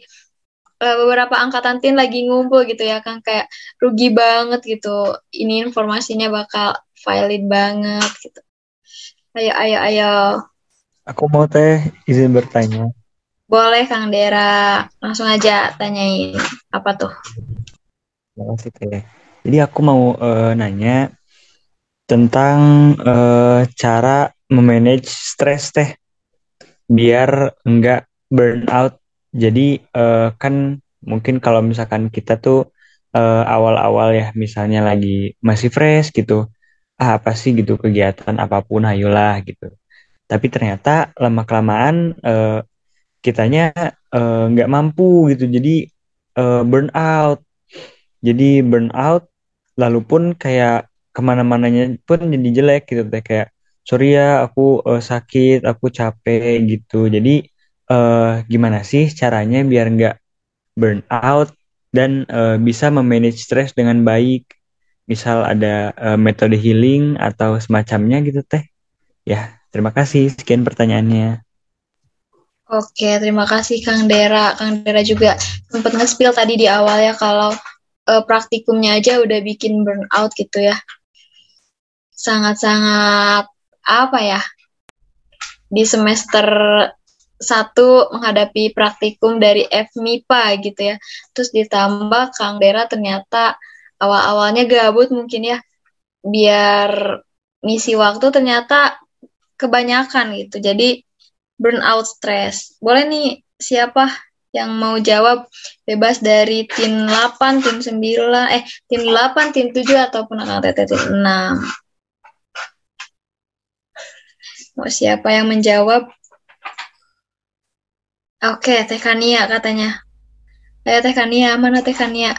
eh, beberapa angkatan tin lagi ngumpul gitu ya, Kang. Kayak rugi banget gitu. Ini informasinya bakal valid banget gitu. Ayo, ayo, ayo. Aku mau teh izin bertanya. Boleh Kang Dera, langsung aja tanyain apa tuh? Terima kasih teh. Jadi aku mau eh, nanya tentang eh, cara memanage stres teh biar enggak burn out. Jadi eh, kan mungkin kalau misalkan kita tuh eh, awal-awal ya misalnya lagi masih fresh gitu. Ah, apa sih gitu kegiatan apa pun ayolah gitu. Tapi ternyata lama-kelamaan eh, kitanya eh, nggak mampu gitu. Jadi eh, burn out. Jadi burn out lalu pun kayak ke mana-mananya pun jadi jelek gitu kayak sorry ya aku eh, sakit, aku capek gitu. Jadi eh, gimana sih caranya biar nggak burn out dan eh, bisa memanage stres dengan baik? Misal ada eh, metode healing atau semacamnya gitu teh. Ya, terima kasih. Sekian pertanyaannya. Oke, terima kasih Kang Dera. Kang Dera juga sempat nge-spill tadi di awal ya kalau eh, praktikumnya aja udah bikin burnout gitu ya. Sangat-sangat apa ya? Di semester satu menghadapi praktikum dari FMIPA gitu ya. Terus ditambah Kang Dera ternyata awal-awalnya gabut mungkin ya. Biar ngisi waktu ternyata kebanyakan gitu. Jadi burnout stress. Boleh nih siapa yang mau jawab bebas dari tim 8, tim 9, eh tim 8, tim 7 ataupun Teteh tim 6. Mau siapa yang menjawab? Oke, Teh Kania katanya. Ayo Teh Kania, mana Teh Kania?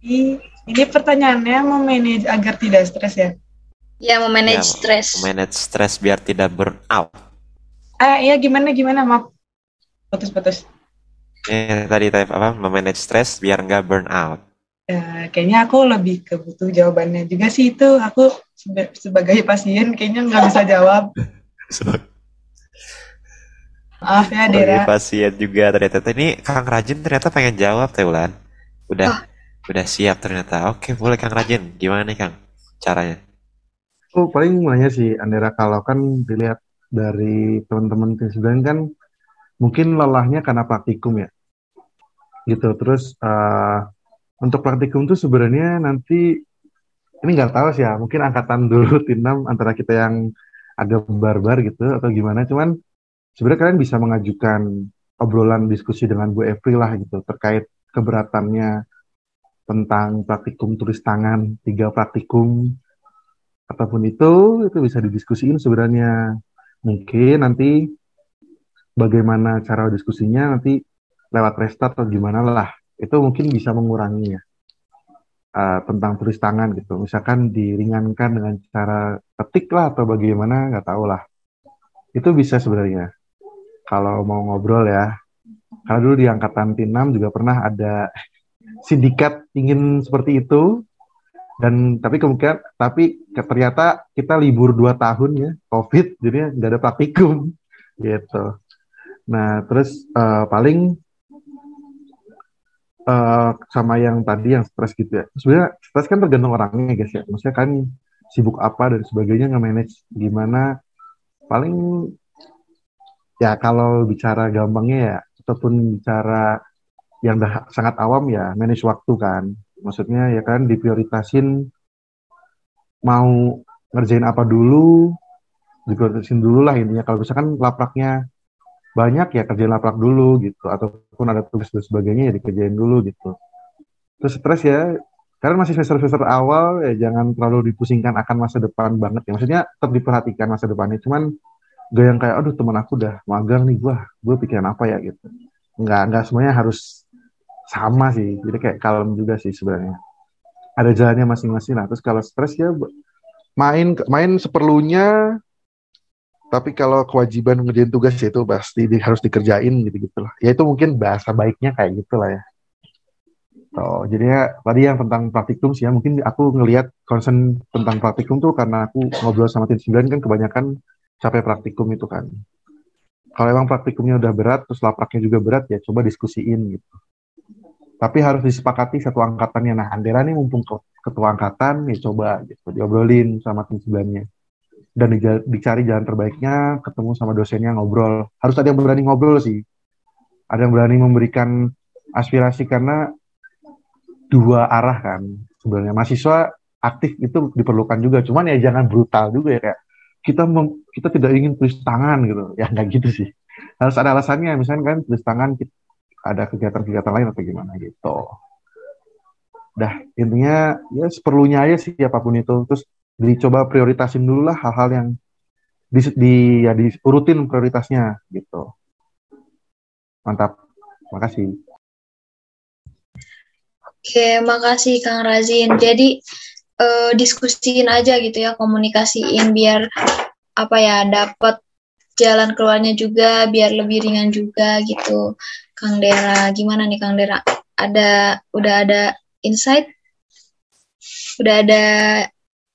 Ini, ini pertanyaannya memanage agar tidak stres ya? Ya, mau manage Ya, stres. manage stres biar tidak burn out. Eh, iya gimana gimana maaf. Putus-putus. Eh, tadi type apa? Memanage stres biar nggak burn out. Eh, kayaknya aku lebih ke butuh jawabannya juga sih itu. Aku sebagai pasien kayaknya nggak bisa jawab. Maaf ya Sebagai Dera. pasien juga ternyata ini Kang Rajin ternyata pengen jawab Teh Ulan. Udah udah siap ternyata. Oke, boleh Kang Rajin. Gimana nih Kang caranya? Oh, paling nanya sih, Andera, kalau kan dilihat dari teman-teman tim 9 kan mungkin lelahnya karena praktikum ya. Gitu. Terus eh, untuk praktikum tuh sebenarnya nanti ini nggak tahu sih ya, mungkin angkatan dulu tim 6 antara kita yang agak barbar gitu atau gimana. Cuman sebenarnya kalian bisa mengajukan obrolan diskusi dengan Bu Evri lah gitu terkait keberatannya tentang praktikum tulis tangan, tiga praktikum apa pun itu itu bisa didiskusiin sebenarnya. Mungkin nanti bagaimana cara diskusinya nanti lewat restart atau gimana lah. Itu mungkin bisa mengurangi ya eh, tentang tulis tangan gitu. Misalkan diringankan dengan cara ketik lah atau bagaimana nggak tahu lah. Itu bisa sebenarnya kalau mau ngobrol ya. Karena dulu di angkatan T6 juga pernah ada sindikat ingin seperti itu. Dan tapi kemungkinan tapi ternyata kita libur dua tahun ya covid jadinya nggak ada praktikum gitu. Nah terus eh, paling eh, sama yang tadi yang stres gitu ya. Sebenarnya stres kan tergantung orangnya guys ya. Maksudnya kan sibuk apa dan sebagainya nge-manage gimana. Paling ya kalau bicara gampangnya ya ataupun bicara yang dah sangat awam ya manage waktu kan. Maksudnya ya kan diprioritasin mau ngerjain apa dulu diprioritasin dulu lah intinya. Kalau misalkan lapraknya banyak ya kerjain laprak dulu gitu ataupun ada tugas dan sebagainya ya dikerjain dulu gitu. Terus stres ya karena masih semester-semester awal ya jangan terlalu dipusingkan akan masa depan banget ya. Maksudnya tetap diperhatikan masa depannya cuman gak yang kayak aduh teman aku udah magang nih gua gue pikiran apa ya? Gitu. Nggak nggak semuanya harus sama sih. Jadi kayak kalem juga sih sebenarnya. Ada jalannya masing-masing lah. Terus kalau stres ya main main seperlunya Tapi kalau kewajiban ngerjain tugas ya itu pasti di- harus dikerjain gitu-gitu lah. Ya itu mungkin bahasa baiknya kayak gitu lah ya. Oh, jadinya tadi yang tentang praktikum sih ya, mungkin aku ngelihat concern tentang praktikum tuh karena aku ngobrol sama tim 9 kan kebanyakan capek praktikum itu kan. Kalau emang praktikumnya udah berat, terus lapraknya juga berat, ya coba diskusiin gitu. Tapi harus disepakati satu angkatannya. Nah, Andera nih mumpung ke- ketua angkatan, ya coba gitu, diobrolin sama tim 9-nya. Dan dicari jalan terbaiknya, ketemu sama dosennya ngobrol. Harus ada yang berani ngobrol sih. Ada yang berani memberikan aspirasi karena dua arah kan sebenarnya mahasiswa aktif itu diperlukan juga cuman ya jangan brutal juga ya kayak kita mem- kita tidak ingin tulis tangan gitu. Ya nggak gitu sih. Harus ada alasannya. Misalnya kan tulis tangan kita, ada kegiatan-kegiatan lain atau gimana gitu. Dah intinya ya seperlunya aja sih apa pun itu. Terus dicoba prioritasin dulu lah hal-hal yang di, di ya diurutin prioritasnya gitu. Mantap. Makasih. Oke, makasih Kang Razin. Jadi eh, diskusiin aja gitu ya, komunikasiin biar apa ya dapat jalan keluarnya juga, biar lebih ringan juga gitu. Kang Dera, gimana nih Kang Dera? Ada udah ada insight? Udah ada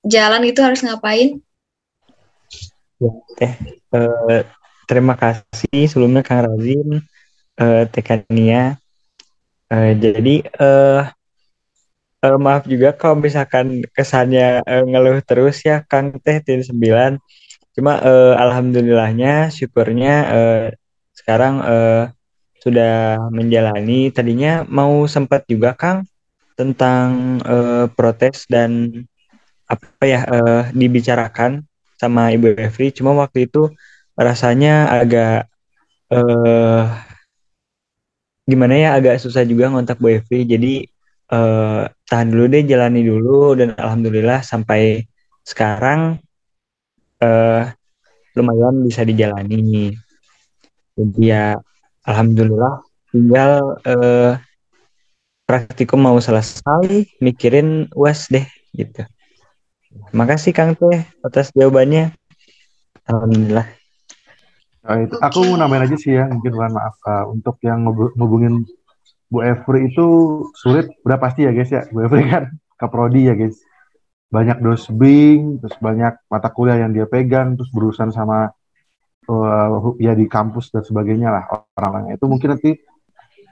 jalan gitu harus ngapain? Ya, teh. Eh, terima kasih sebelumnya Kang Razin, eh, Teh Kania. Eh, jadi eh, eh, maaf juga kalau misalkan kesannya eh, ngeluh terus ya Kang Teh Tin 9. Cuma eh, alhamdulillahnya, syukurnya eh, sekarang eh, sudah menjalani. Tadinya mau sempat juga Kang tentang eh, protes dan apa ya eh, dibicarakan sama Ibu Evri. Cuma waktu itu rasanya agak eh gimana ya agak susah juga ngontak Bu Evri. Jadi eh, tahan dulu deh, jalani dulu dan alhamdulillah sampai sekarang eh lumayan bisa dijalani. Jadi ya alhamdulillah tinggal eh praktikum mau selesai, mikirin UAS deh gitu. Makasih Kang Teh atas jawabannya. Alhamdulillah. Nah, itu, aku mau nambahin aja sih ya, mungkin mohon maaf uh, untuk yang ngubungin Bu Evri itu sulit, udah pasti ya guys ya. Bu Evri kan kaprodi ya guys. Banyak dosbing, terus banyak mata kuliah yang dia pegang, terus berurusan sama uh, ya di kampus dan sebagainya lah orang-orangnya. Itu mungkin nanti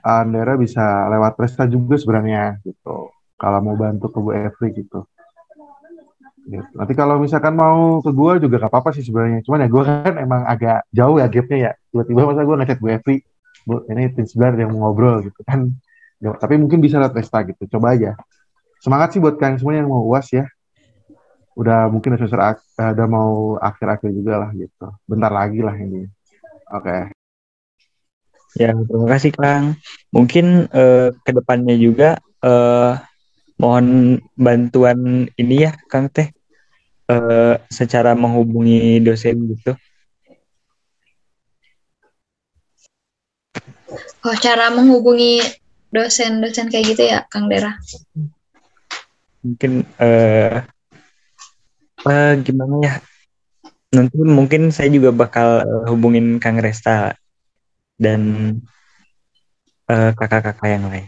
Andera bisa lewat Presta juga sebenarnya gitu. Kalau mau bantu ke Bu Evri gitu. Gitu. Nanti kalau misalkan mau ke gua juga gak apa-apa sih sebenarnya. Cuman ya gua kan emang agak jauh ya gapnya ya. Tiba-tiba masa gua ngechat Bu Evi, Bu ini tim sebelah yang mau ngobrol gitu kan. Tapi mungkin bisa lewat Vesta gitu. Coba aja. Semangat sih buat kalian semua yang mau uas ya. Udah mungkin udah semester eh, udah mau akhir-akhir juga lah gitu. Bentar lagi lah ini. Oke. Ya, terima kasih Kang. Mungkin eh, ke depannya juga eh, mohon bantuan ini ya Kang Teh eh, secara menghubungi dosen gitu. Oh, cara menghubungi dosen-dosen kayak gitu ya, Kang Dera? Mungkin eh, eh, gimana ya? Nanti mungkin saya juga bakal eh, hubungin Kang Resta dan eh, kakak-kakak yang lain.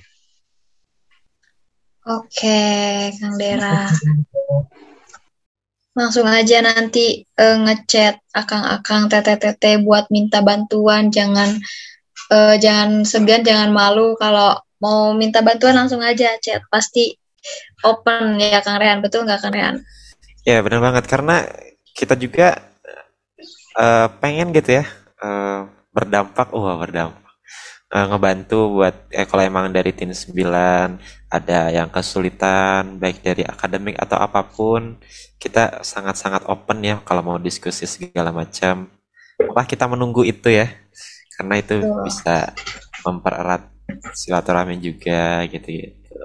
Oke, Kang Dera. Langsung aja nanti eh, ngechat akang-akang tete-tete buat minta bantuan. Jangan eh, jangan segan, jangan malu. Kalau mau minta bantuan langsung aja chat. Pasti open ya Kang Rehan. Betul nggak Kang Rehan? Ya benar banget karena kita juga eh, pengen gitu ya eh, berdampak, wah berdampak, Eh, ngebantu buat eh, kalau emang dari tim 9 ada yang kesulitan baik dari akademik atau apa pun, kita sangat-sangat open ya kalau mau diskusi segala macam. Wah kita menunggu itu ya karena itu Betul. bisa mempererat silaturahmi juga gitu gitu.